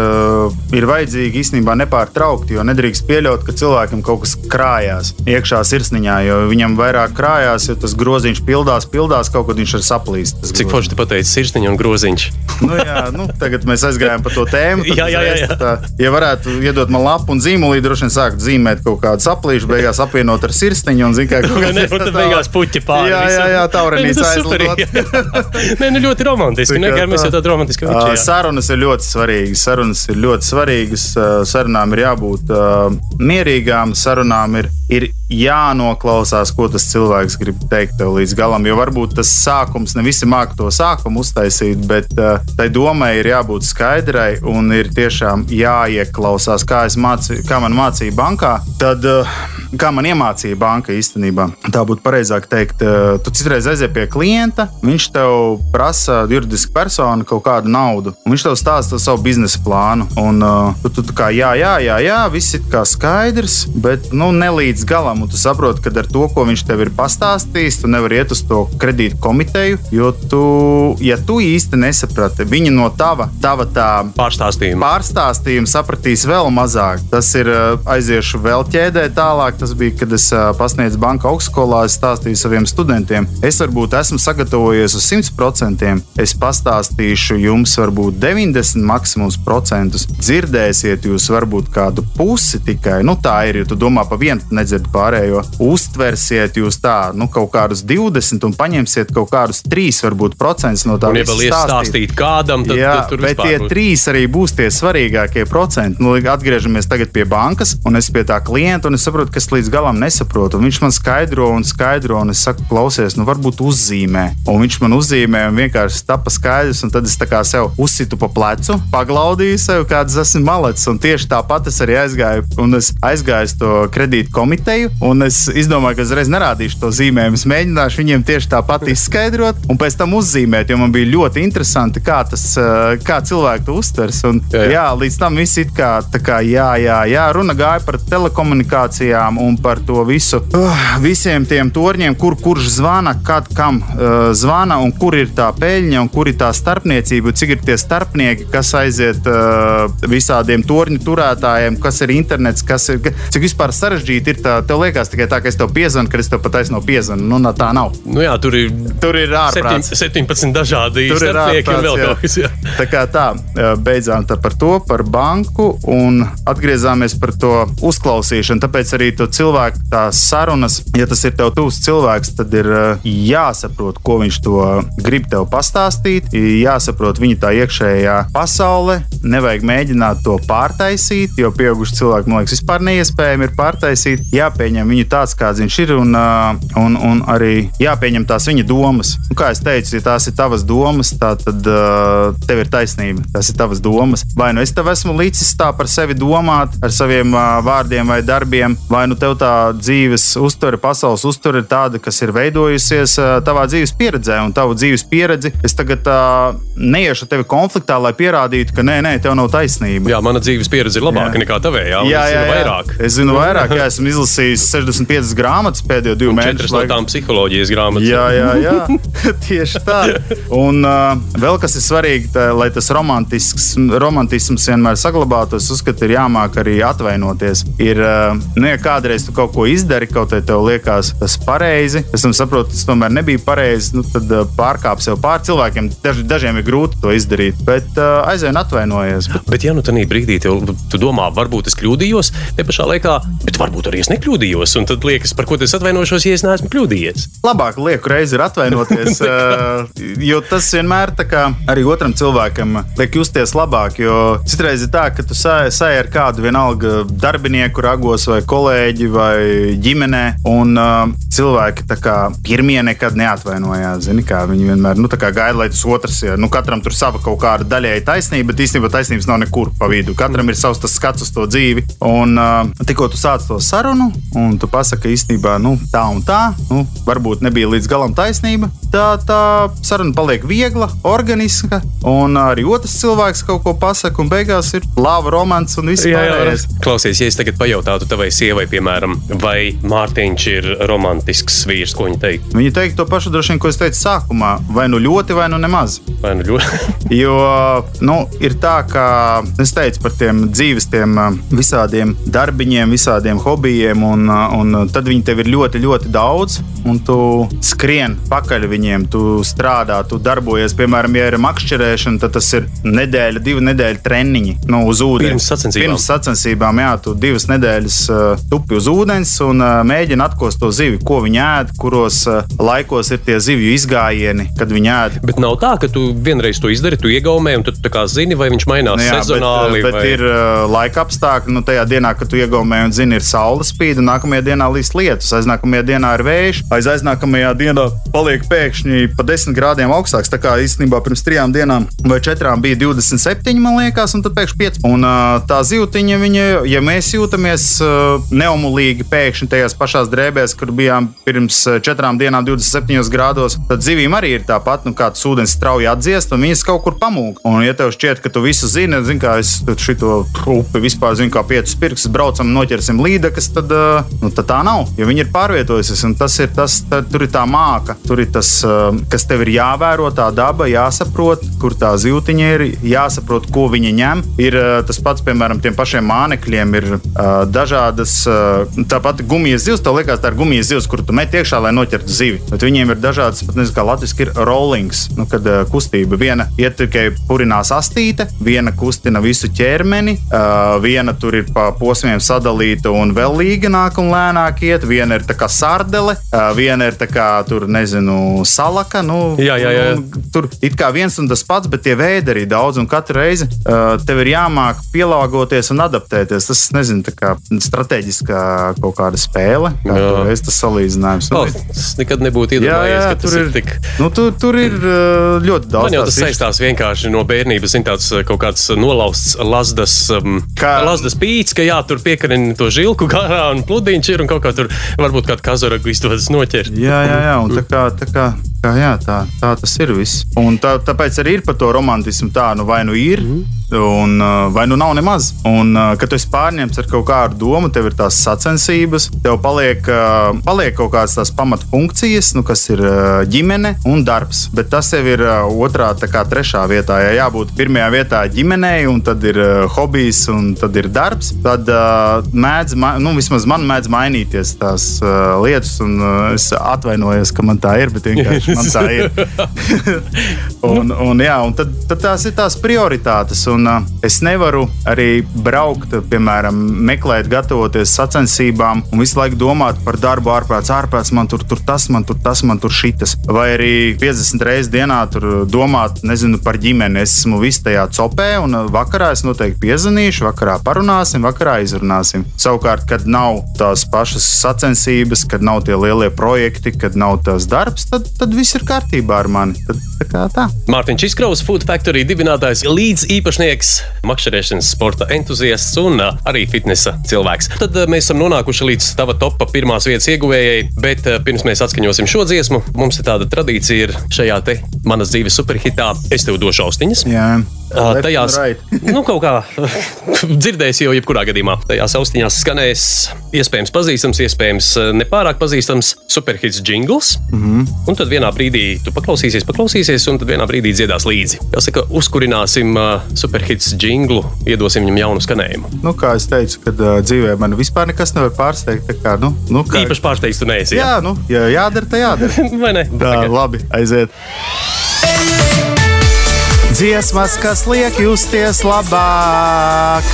ir vajadzīga īstenībā nepārtraukti, jo nedrīkst pieļaut, ka cilvēkam kaut kas krājās iekšā sirsniņā, jo viņam vairāk krājās, jo tas groziņš pildās, pildās, kaut kad viņš ir saplīst. tas Cik forši te pateicis sirsniņa un groziņš. Nu, jā, nu, tagad mēs aizgājām pa to tēmu. Jā, jā, jā, jā. Tā, ja varētu iedot man lapu un zīmolī, droši vien sākt zīmēt kaut kādu saplīšu, beigās apvienot ar sirsniņu un zina, kā kaut Ne, un tad beigās puķi pāri. Jā, jā, jā, taurenīs Nē, nu, tas super. Nē, nu ļoti romantiski. Tā kā Nē, mēs tā. jau tādu romantisku jā. Sarunas ir ļoti svarīgas. Sarunas ir ļoti svarīgas. Sarunām ir jābūt uh, mierīgām, sarunām ir, ir jānoklausās, ko tas cilvēks grib teikt tev līdz galam. Jo varbūt tas sākums, ne visi māca to sākumu uztaisīt, bet uh, tai domai ir jābūt skaidrai un ir tiešām jāieklausās, kā, mācī, kā man mācīja bankā. Tad, uh, kā man iemācīja banka īstenībā, tā būtu pareizāk teikt, uh, tu citreiz aizies pie klienta, viņš tev prasa juridiski personu kaut kādu naudu, un viņš tev stāsta savu biznesa plānu. Un, uh, tu, tu, tu kā, jā, jā, jā, jā, viss ir kā skaidrs, bet nu, ne līdz galam. Un tu saproti, ka ar to, ko viņš tev ir pastāstījis, tu nevari iet uz to kredītu komiteju, jo tu, ja tu īsti nesaprati viņa no tava, tava tā Pārstāstījumu. pārstāstījumu sapratīs vēl mazāk. Tas ir uh, aiziešu vēl ķēdē tālāk. Tas bija, kad es uh, pasniedzu banka augstskolā. Es stāstīju saviem studentiem, es varbūt esmu sagatavojies uz 100%. Es pastāstīšu jums varbūt 90 maksimums procentus. Dzirdēsiet jūs varbūt kādu pusi tikai. Nu, tā ir, jo tu domā pa vienu, nedzird pārējo. Uztversiet jūs tā, nu, kaut kādus 20 un paņemsiet kaut kādus 3 varbūt procentus no tā. Un, ja vēl ies stāstīt kādam, tad, Jā, tad tur bet tie būs- trīs arī būs tie svarīgākie procenti. Nu, atgriežamies tagad pie bankas, un es pie tā klienta, un es saprotu, ka es līdz galam nesaprotu. Un viņš man skaidro un skaidro, un es saku, klausies, nu varbūt uzzīmē. Un viņš man uzzīmē, un vienkārši tapa skaidrs, un tad es tā kā sev uzsitu pa plecu, paglaudīju sev, kāds esmu malacis. Un tieši tāpat es arī aizgāju, un es aizgāju uz to kredītu komiteju, un es izdomāju, ka uzreiz nerādīšu to zīmējumu. Es mēģināšu viņiem tieši tāpat izskaidrot, un pēc tam uzzīmēt, jo man bija ļoti interesanti, kā, tas, eh, kā cilvēki to uztvers. Un, Jā, jā, jā. līdz tam viss ir kā, kā jā, jā, jā, runa gāja par telekomunikācijām un par to visu. Uh, visiem tiem torņiem, kur kurš zvana, kad kam uh, zvana, un kur ir tā peļņa, un kur ir tā starpniecība, cik ir tie starpnieki, kas aiziet uh, visādiem torņu turētājiem, kas ir internets, kas ir, cik vispār sarežģīti ir tā. Tev liekas tikai tā, ka es tev piezvanu, ka es tev patiesībā piezvanu. Nu, tā nav. Nu, jā, tur ir Tur ir ārprāts. 17 dažādi starpnieki un vēl kaut kas. jā. Tā kā tā, beidzām tā par to, par banku un atgriezāmies par to uzklausīšanu. Tāpēc arī to cilvēku tās sarunas, ja tas ir tev tuvs cilvēks, tad ir jāsaprot, ko viņš to grib tev pastāstīt, jāsaprot viņa tā iekšējā pasaule. Nevajag mēģināt to pārtaisīt, jo pieauguši cilvēki, man liekas, vispār neiespējami ir pārtaisīt. Jāpieņem viņu tāds, kāds viņš ir, un, un, un arī jāpieņem tās viņa domas. Un, kā jau teicu, ja tās ir tavas domas, tā, tad uh, tev ir taisnība. Tas ir tavas domas. Vai nu es tev esmu līdzis tā par sevi domāt, ar saviem uh, vārdiem vai darbiem, vai nu tev tā dzīves uztvere, pasaules uztvere ir tāda, kas ir veidojusies ā, tavā dzīves pieredzē, un tavu dzīves pieredzi es tagad ā, neiešu tevi konfliktā, lai pierādītu, ka nē, nē, tev nav taisnība. Jā, mana dzīves pieredze ir labāka Jā. nekā tavējā. Jā, jā, jā. vairāk. Es zinu vairāk, jā, esmu izlasījis 65 grāmatas pēdējo divu Un mēnešu laikā. tām psiholoģijas grāmatas. Jā, jā, jā. tieši tā. Un uh, vēl kas ir svarīgi, tā, lai tas romantisks, romantisms vienmēr saglabātos, uzskatu, ir jāmāk arī atvainoties. Ir, uh, nu, ja kādreiz tu kaut ko izdari, kaut arī tev liekas tas pareizi, es saprotu, tas tomēr nebija pareizi, nu, tad uh, pārkāp sev pār cilvēkiem. Daž, dažiem ir grūti to izdarīt, bet uh, aizvien atvainojies. Bet, Bet, ja nu tādā brīdī tev, tu domā, varbūt es kļūdījos, te pašā laikā, bet varbūt arī es nekļūdījos, un tad liekas, par ko es atvainošos, ja es neesmu kļūdījies. labāk lieku reizi ir atvainoties, jo tas vienmēr arī otram cilvēkam liek justies labāk. Jo citreiz ir tā, ka tu sēji ar kādu vienalga darbinieku, ragos vai kolēģi vai ģimenē, un cilvēki kā pirmie nekad neatvainojās. Zini, kā viņi vienmēr nu, gaida, lai tas otrs, ja, nu, katram tur sava kaut kāda daļēja taisnība, bet īstenībā taisnības nav nekur pa vidu. Katram ir savs skats uz to dzīvi. Un tikko tu sāc to sarunu, un tu pasaki īstenībā nu, tā un tā, nu, varbūt nebija līdz galam taisnība, tā, tā saruna paliek viegla, organiska, un arī otrs cilvēks kaut ko pasaka, un beigās ir lava romants un viss pārējais. Klausies, ja es tagad pajautātu tavai sievai, piemēram, vai Mārtiņš ir romantisks vīrs, ko viņa teikt? Viņi teikt to pašu droši vien, ko es teicu sākumā, vai nu ļoti, vai nu nemaz. Vai nu ļoti? Jo nu, ir tā, ka es teicu par tiem dzīves, tiem visādiem darbiņiem, visādiem hobijiem, un, un tad viņi tev ir ļoti, ļoti daudz, un tu skrien pakaļ viņiem, tu strādā, tu darbojies. Piemēram, ja ir makšķerēšana, tad tas ir nedēļa, divu nedēļu treniņi nu, uz ūdens. Pirms sacensībām. Pirms sacensībām, jā, tu divas nedēļas uh, tupi uz ūdens un uh, mēģini atkost to zivi, ko viņi ēd, kuros uh, laikos ir tie zivju izgājieni, kad viņi ēd. Bet nav tā, ka tu vienreiz to izdari, tu iegaumē, un tu tā kā zini, vai viņš mainās Nu, jā, bet, sezonāli. bet vai... ir uh, laika apstākļi. Nu, tajā dienā, kad tu iegaumē un zini, ir saules spīd, un nākamajā dienā līdz lietus, aiznākamajā dienā ir vējš, aiz aiznākamajā dienā paliek pēkšņi pa 10 grādiem augstāks. Tā kā īstenībā pirms trijām dienām vai četrām bija 27, man liekas, un tad pēkšņi 5. Un tā zīltiņa, viņa, ja mēs jūtamies neumulīgi pēkšņi tajās pašās drēbēs, kur bijām pirms četrām dienām 27 grādos, tad zivīm arī ir tāpat, nu, kā tas ūdens strauji atdziest, un viņas kaut kur pamūk. Un, ja tev šķiet, ka tu visu zini, zini kā es šo upi vispār zinu, kā piecus pirkstus braucam, noķersim līdekas, tad, uh, nu, tā nav. Jo viņi ir pārvietojusies, tas ir tas, tā, tur ir tā māka, tur ir tas, uh, kas tev ir jāvēro, tā daba, jāsaprot, kur tā zīltiņa ir, jāsaprot, ko viņa ņem. Ir uh, tas pats, piemēram, tiem pašiem mānekļiem, ir uh, dažādas, uh, tāpat gumijas zivs, tev liekas, tā ir gumijas zivs, kur tu met iekšā, lai noķertu zivi. Bet viņiem ir dažādas, pat nezinu, kā latviešu ir rollings, nu, kad uh, kustība viena iet tikai purinās astīte, viena kustina visu ķermeni, uh, viena tur ir pa posmiem sadalīta un vēl līganāk un lēnāk iet, viena ir tā kā sardele, viena ir tā kā tur, nezinu, salaka. Nu, Jā, jā, jā. un Tur it kā viens un tas pats, bet tie veidi arī daudz, un katru reizi uh, tev ir jāmāk pielāgoties un adaptēties. Tas, nezinu, tā kā strateģiskā kaut kāda spēle, kā Jā. es tas salīdzinājums. Oh, es nekad nebūtu iedomājies, ka tas tur ir ir, tik. nu, tur, tur ir uh, ļoti daudz. Man jau tas saistās vienkārši no bērnības, zin, tāds kaut kāds nolausts lasdas, um, Kā- lasdas pīts, ka jā, tur piekarina to žilku garā un pludiņš ir un kaut kā tur varbūt kādu kazaragu izdodas noķert. Jā, jā, jā, un tā kā, tā kā, kā jā, tā, tā tas ir viss. Un tā, tāpēc arī ir par to romantismu tā, nu vai nu ir, un, uh, vai nu nav nemaz. Un, uh, kad tu esi pārņemts ar kaut kādu domu, tev ir tās sacensības, tev paliek, uh, paliek kaut kādas tās pamatfunkcijas, nu, kas ir ģimene un darbs. Bet tas jau ir otrā, tā kā trešā vietā. Ja jābūt pirmajā vietā ģimenei, un tad ir hobijs, un tad ir darbs, tad mēdz, nu, vismaz man mēdz mainīties tās lietas, un es atvainojos, ka man tā ir, bet vienkārši man tā ir. un, un, jā, un tad, tad tās ir tās prioritātes. Un, uh, es nevaru arī braukt, piemēram, meklēt, gatavoties sacensībām un visu laiku domāt par darbu ārpēc, ārpēc man tur, tur tas, man tur tas, man tur šitas. Vai arī 50 reizes dienā tur domāt, nezinu, par ģimeni. Es esmu viss tajā copē, un uh, vakarā es noteikti piezvanīšu, vakarā parunāsim, vakarā izrunāsim. Savukārt, kad nav tās pašas sacensības, kad nav tie lielie projekti, kad nav tas darbs, tad, tad viss ir kārtībā ar mani. Tad, tā kā tā. Mārtiņš Čiskraus, Food Factory dibinātājs, līdz īpašnieks, makšķerēšanas sporta entuziasts un ā, arī fitnesa cilvēks. Tad ā, mēs esam nonākuši līdz tava topā pirmās vietas ieguvējai, bet ā, pirms mēs atskaņosim šo dziesmu, mums ir tāda tradīcija ir šajā te manas dzīves superhitā. Es tev došu austiņas. Jā, Left Tajās, nu, kaut kā dzirdēs, jau jebkurā gadījumā tajās austiņās skanēs iespējams pazīstams, iespējams nepārāk pazīstams superhits jingls. Mm. -hmm. Un tad vienā brīdī tu paklausīsies, paklausīsies, un tad vienā brīdī dziedās līdzi. Jāsaka, uzkurināsim uh, superhits jinglu, iedosim viņam jaunu skanējumu. nu, kā es teicu, kad uh, dzīvē man vispār nekas nevar pārsteigt. tā Kā, nu, nu, kā, Īpaši pārsteigts tu neesi. jā, nu, ja jādara, tad jādara. vai ne? Tā, labi, aiziet. Dziesmas, kas liek justies labāk,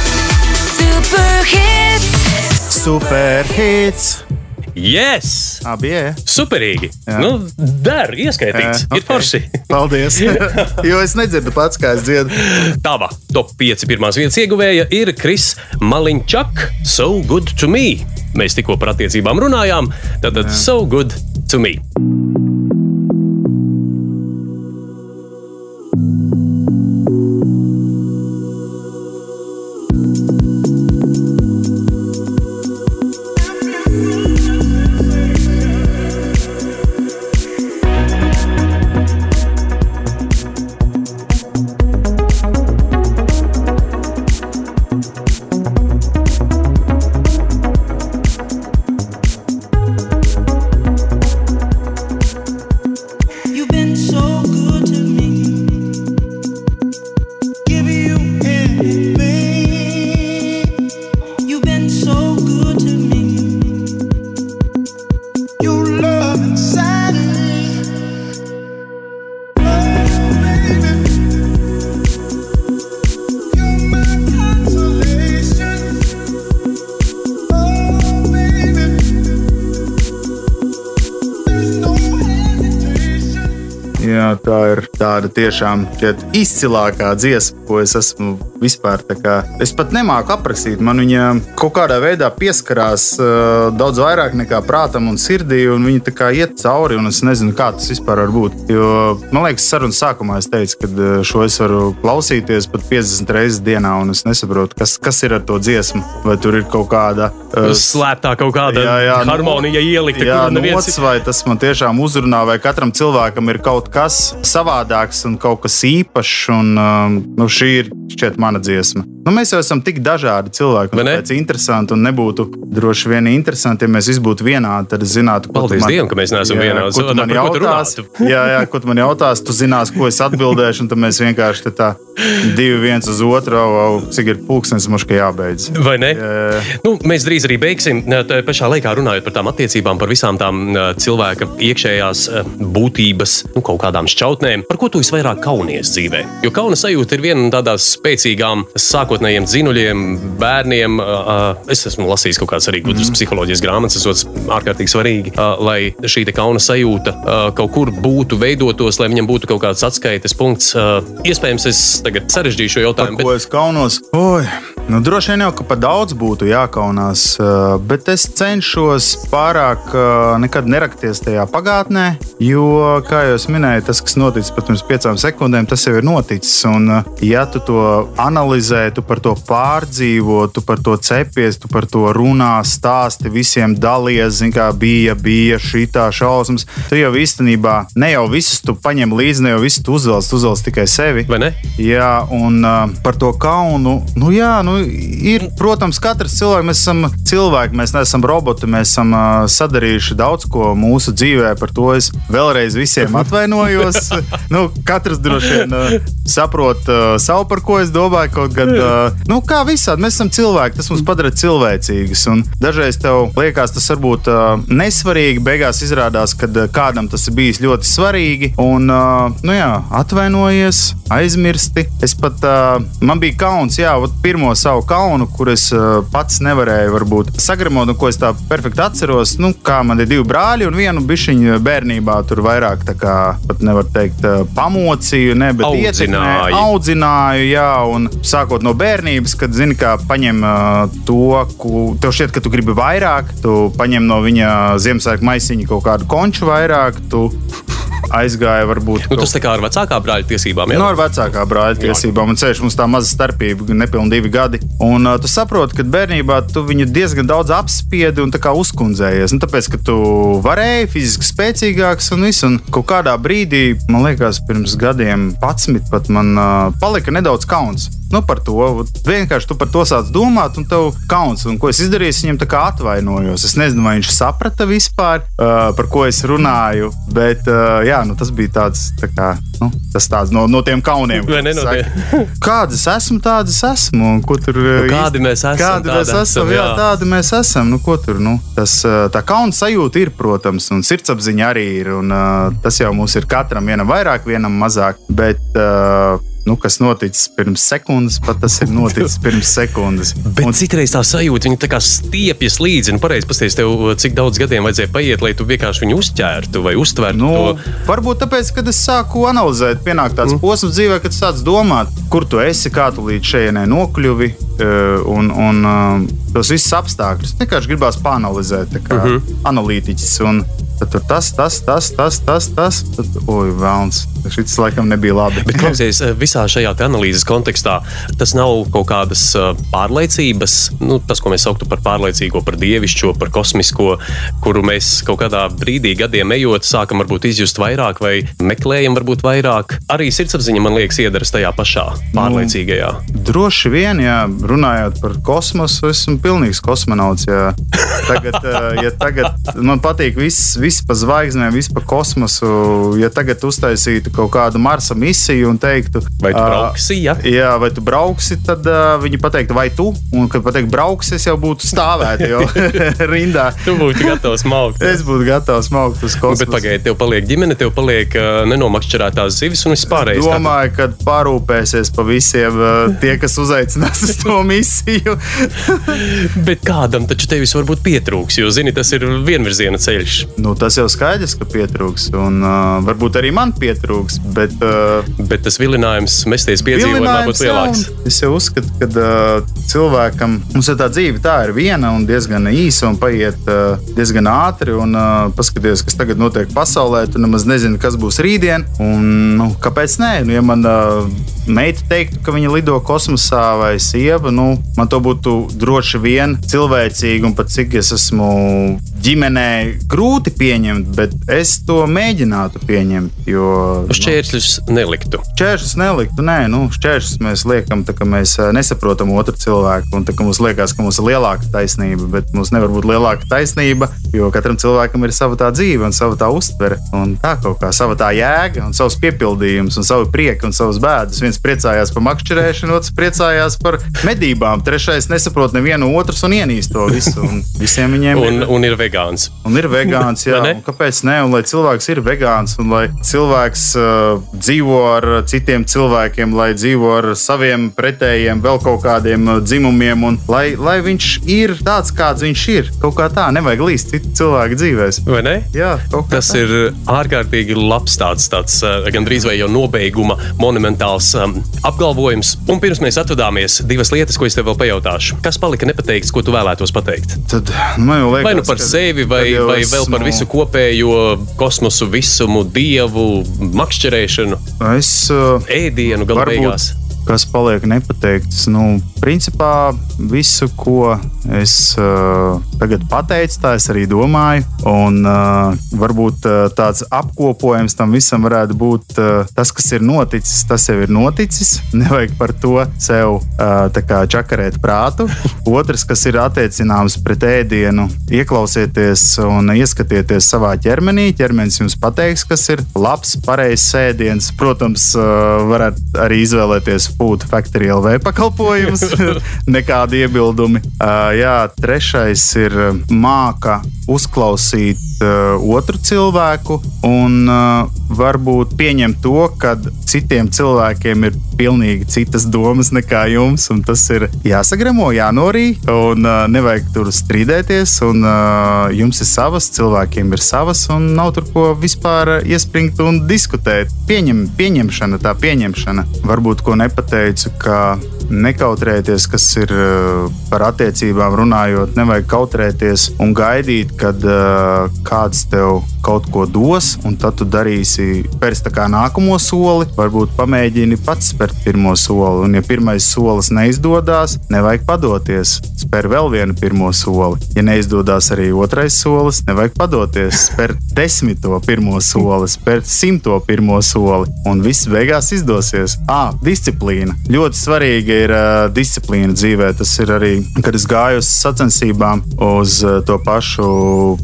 Super hits. superhits. Yes! Abi jā. Superīgi! Jā. Nu, der, ieskaitīts. Jā, Ir forši. Paldies. jo es nedzirdu pats, kā es dziedu. Tava top 5 pirmās vietas ieguvēja ir Kris Maliņčak, So Good to Me. Mēs tikko par attiecībām runājām, tad So Good to Me. Tiešām izcilākā dziesma, ko es esmu vispār. Es pat nemāku aprakstīt. Man viņa kaut kādā veidā pieskarās uh, daudz vairāk nekā prātam un sirdī, un viņa tā kā iet cauri, un es nezinu, kā tas vispār var būt. Jo, man liekas, sarunas sākumā es teicu, ka uh, šo es varu klausīties pat 50 reizes dienā, un es nesaprotu, kas, kas ir ar to dziesmu. Vai tur ir kaut kāda uh, Slēptā kaut kāda Jā, jā, nu, harmonija ielikta, Jā, kur neviens nots, vai tas man tiešām uzrunā, vai katram cilvēkam ir kaut kas savādāks un kaut kas īpašs. Un, um, nu, šī ir šķiet mana dziesma. Nu, mēs jau esam tik dažādi cilvēki, tāpēc interesanti un nebūtu droši vien interesanti, ja mēs visi būtu vienādi. Tad zinātu, ko tu Paldies man- Dievam, ka mēs neesam Jā, vienādi. Ko tu man tu jautās? Jā, jā, ko tu man jautās, tu zinās, ko es atbildēšu, un tad mēs vienkārši tā divi viens uz otru, au, au, cik ir pulkstenis, mums ka jābeidz. Vai ne? Jā. Nu, mēs drīz arī beigsim. Tā pašā laikā runājot par tām attiecībām, par visām tām cilvēka iekšējās ā, būtības, nu, kaut kādām šķautnēm. Par ko tu visvairāk kaunies dzīvē? Jo kauna sajūta ir viena no tādām spēcīgām sākotnējiem dzinuļiem, bērniem. Es esmu lasījis kaut kādas arī gudras mm. psiholoģijas grāmatas, tas ir ārkārtīgi svarīgi, lai šī kauna sajūta kaut kur būtu veidotos, lai viņam būtu kaut kāds atskaites punkts. Iespējams, es tagad sarežģīšu šo Par jautājumu. ko es kaunos? Oi, nu, droši vien jau ka par daudz būtu jākaunās, uh, bet es cenšos pārāk uh, nekad nerakties tajā pagātnē, jo, kā jau minēju, tas, kas noticis pirms piecām sekundēm, tas jau ir noticis. Un, uh, ja tu to analizē, tu par to pārdzīvo, tu par to cepies, tu par to runā, stāsti visiem dalies, zini, kā bija, bija šī tā šausmas. Tu jau īstenībā ne jau visus tu paņem līdzi, ne jau visus tu uzvelc, tu uzvelc tikai sevi. Vai ne? Jā, un par to kaunu. Nu, jā, nu, ir, protams, katrs cilvēks, mēs esam cilvēki, mēs neesam roboti, mēs esam uh, sadarījuši daudz ko mūsu dzīvē. Par to es vēlreiz visiem atvainojos. nu, katrs droši vien uh, saprot uh, savu, par ko es domāju. Kaut gan, uh, nu, kā visādi, mēs esam cilvēki, tas mums padara cilvēcīgus. Un dažreiz tev liekas, tas varbūt uh, nesvarīgi, beigās izrādās, ka uh, kādam tas ir bijis ļoti svarīgi. Un, uh, nu, jā, atvainojies, aizmirsti. Es pat, uh, man bija kauns, jā, ot pirmo savu kaunu, kur es uh, pats nevarēju varbūt sagramot, un ko es tā perfekti atceros. Nu, kā man ir divi brāļi un vienu bišķiņu bērnībā tur vairāk, tā kā pat nevar teikt, uh, pamocīju, ne, bet Audzināji. ietekmēju, audzināju, jā, un sākot no bērnības, kad zini, kā paņem uh, to, ko tev šķiet, ka tu gribi vairāk, tu paņem no viņa Ziemassvētku maisiņa kaut kādu konču vairāk. Tu aizgāja varbūt. Nu, tas tā kā ar vecākā brāļa tiesībām. jā? No ar vecākā brāļa tiesībām, un ceļš mums tā maza starpība, nepilnīgi divi gadi. Un uh, tu saproti, ka bērnībā tu viņu diezgan daudz apspiedi un uzkundzējies. Nu, tāpēc, ka tu varēji fiziski spēcīgāks un viss. Un kaut kādā brīdī, man liekas, pirms gadiem, 11, pat man uh, palika nedaudz kauns. Nu, par to vienkārši tu par to sāc domāt, un tev kauns. Un, ko es izdarīju, es viņam tā kā atvainojos. Es nezinu, vai viņš saprata vispār, uh, par ko es runāju. Bet uh, jā, nu, tas bija tāds, tā kā, nu, tas tāds no, no tiem kauniem. Ne, no saka. Kādas esmu, tādas esmu. un Ko tur uh, kādi īsti- mēs esam, Kādi mēs esam, esam, jā, jā. tādi mēs esam. Nu, ko tur, nu, tas, uh, tā kauna sajūta ir, protams, un sirdsapziņa arī ir. Un, uh, tas jau mums ir katram, vienam vairāk, vienam mazāk. Bet, uh, Nu, kas noticis pirms sekundes, pat tas ir noticis pirms sekundes. Bet citreiz tā sajūta, viņa tā kā stiepjas līdzi. Nu, pareizi pasties, tev cik daudz gadiem vajadzēja paiet, lai tu vienkārši viņu uzķērtu vai uztvertu Nu, to. varbūt tāpēc, kad es sāku analizēt, pienāk tāds mm. posms dzīvē, kad sāc domāt, kur tu esi, kā tu līdz šejienei nokļuvi eh, un, un eh, tos visus apstākļus. Vienkārši gribās panalizēt, kā mm Mhm. -hmm. analītiķis. Un tad tur tas, tas, tas, tas, tas, tas. Tad, oi, vēlns. Šis laikam nebija labi. Bet, klausies, visā šajā analīzes kontekstā tas nav kaut kādas uh, pārliecības, nu, tas, ko mēs sauktu par pārliecīgo, par dievišķo, par kosmisko, kuru mēs kaut kādā brīdī, gadiem ejot, sākam varbūt izjust vairāk vai meklējam varbūt vairāk. Arī sirdsapziņa, man liekas, iedaras tajā pašā pārliecīgajā. Droši vien, ja runājot par kosmosu, esmu pilnīgs kosmonauts. Jā. Tagad, eh, ja tagad man patīk viss, viss pa zvaigznēm, viss pa kosmosu. Ja tagad uztaisītu kaut kādu Marsa misiju un teiktu, Vai tu brauksi, ja? Jā, vai tu brauksi, tad uh, viņi pateiktu, vai tu, un kad pateikt, brauks, es jau būtu stāvēt jau rindā. Tu būtu gatavs maukt. Es būtu gatavs maukt uz kosmosu. Bet pagaidi, tev paliek ģimene, tev paliek uh, nenomakšķerētās zivis un viss pārējais. Tātad- Domāju, ka parūpēsies par visiem tie, kas uzaicinās uz to misiju. Bet kādam taču tevis varbūt pietrūks, jo, zini, tas ir vienvirziena ceļš. nu, tas jau skaidrs, ka pietrūks. Un uh, varbūt arī man pietrūks. Bet, uh, Bet tas vilinājums mesties piedzīvojumā būtu jā, lielāks. un Es jau uzskatu, ka uh, cilvēkam mums ir tā dzīve, tā ir viena un diezgan īsa un paiet uh, diezgan ātri. Un, uh, paskaties, kas tagad notiek pasaulē, tu nemaz nezini, kas būs rītdien. Un, nu, kāpēc nē? Nu, ja man uh, meita teiktu, ka viņa lido kosmosā vai sieva, nu, man to būtu droši vien cilvēcīgi un pat cik es esmu ģimenē grūti pieņemt, bet es to mēģinātu pieņemt. Jo, nu, Šķēršļus neliktu. Šķēršļus neliktu, nē, nu, šķēršļus mēs liekam, tā, ka mēs ā, nesaprotam otru cilvēku. Un tā, mums liekas, ka mums ir lielāka taisnība, bet mums nevar būt lielāka taisnība, jo katram cilvēkam ir sava tā dzīve un sava tā uztvere. Un tā kaut kā sava tā jēga un savs piepildījums un savu prieku un savas bēdas. Viens priecājās par makšķerēšanu, otrs priecājās par medībām, trešais nesaprot nevienu otru un ienīst to visu. Un visiem viņiem Un, ir. un ir vegāns. Un ir vegāns, jā, ne? un kāpēc ne? Un lai cilvēks ir vegāns, un lai cilvēks uh, dzīvo ar citiem cilvēkiem, lai dzīvo ar saviem pretējiem, vēl kaut kādiem uh, dzimumiem, un lai, lai viņš ir tāds, kāds viņš ir. Kaut kā tā, nevajag līst citu cilvēku dzīvēs. Vai ne? Jā, Tas tā. ir ārkārtīgi labs tāds, tāds uh, gandrīz vai jau nobeiguma monumentāls um, apgalvojums. Un pirms mēs atvadāmies, divas lietas, ko es tev vēl pajautāšu. Kas palika nepateikts, ko tu vēlētos pateikt? Tad, nu, man liekas, Vai nu par sevi, vai, vai vēl par esmu- visu kopējo kosmosu, visumu, dievu, makšķerēšanu, Es uh, ēdienu Varbūt, beigās. Kas paliek nepateikts. Nu, principā visu, ko es uh, tagad pateicu, tā es arī domāju. Un uh, varbūt uh, tāds apkopojums tam visam varētu būt uh, tas, kas ir noticis, tas jau ir noticis. Nevajag par to sev uh, čakarēt prātu. Otrs, kas ir attiecināms pret ēdienu, ieklausieties un ieskatieties savā ķermenī. Ķermenis jums pateiks, kas ir labs, pareizs ēdiens. Protams, uh, varat arī izvēlēties Food Factory LV pakalpojumus, nekādi iebildumi. Uh, jā, trešais ir māka uzklausīt uh, otru cilvēku un uh, varbūt pieņemt to, ka citiem cilvēkiem ir pilnīgi citas domas nekā jums, tas ir jāsagremo, jānorī, un uh, nevajag tur strīdēties, un uh, jums ir savas, cilvēkiem ir savas, un nav tur ko vispār iespringt un diskutēt. Pieņem, pieņemšana, tā pieņemšana. Varbūt ko nepateicu, ka nekautrēties, kas ir uh, par attiecībām runājot, nevajag kautrēties un gaidīt, kad uh, kāds tev kaut ko dos, un tad tu darīsi pēc tā nākamo soli. Varbūt pamēģini pats spērt pirmo soli, un ja pirmais solis neizdodas, nevajag padoties. Spēr vēl vienu pirmo soli. Ja neizdodas arī otrais solis, nevajag padoties. Spēr desmito pirmo soli, spēr simto pirmo soli, un viss beigās izdosies. Ah, disciplīna. Ļoti svarīga ir uh, disciplīna dzīvē. Tas ir arī, kad es gāju uz sacensībām, uz uh, to pašu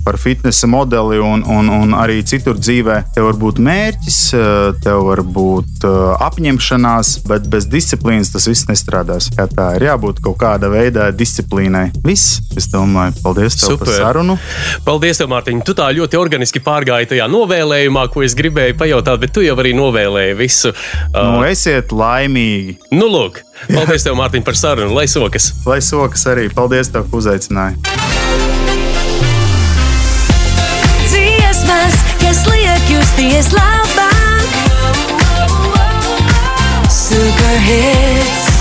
par fitnesa modeli un, un, un arī citur dzīvē. Tev var būt mērķis, uh, tev var būt uh, apņemšanās, bet bez disciplīnas tas viss nestrādās. Jā, tā ir jābūt kaut kāda veida disciplīnai. Viss, es domāju, paldies tev Super. par sarunu. Paldies, tev, Mārtiņ. Tu tā ļoti organiski pārgāji tajā novēlējumā, ko es gribēju pajautāt, bet tu jau arī novēlēji visu. Nu, Uh, esiet laimīgi, nu, lūk, paldies, tev, Mārtiņ, par sarunu. Lai sokas! lai sokas arī. Paldies, tev, ka uzaicināji. Dziesmas, kas liek justies labāk. Superhit.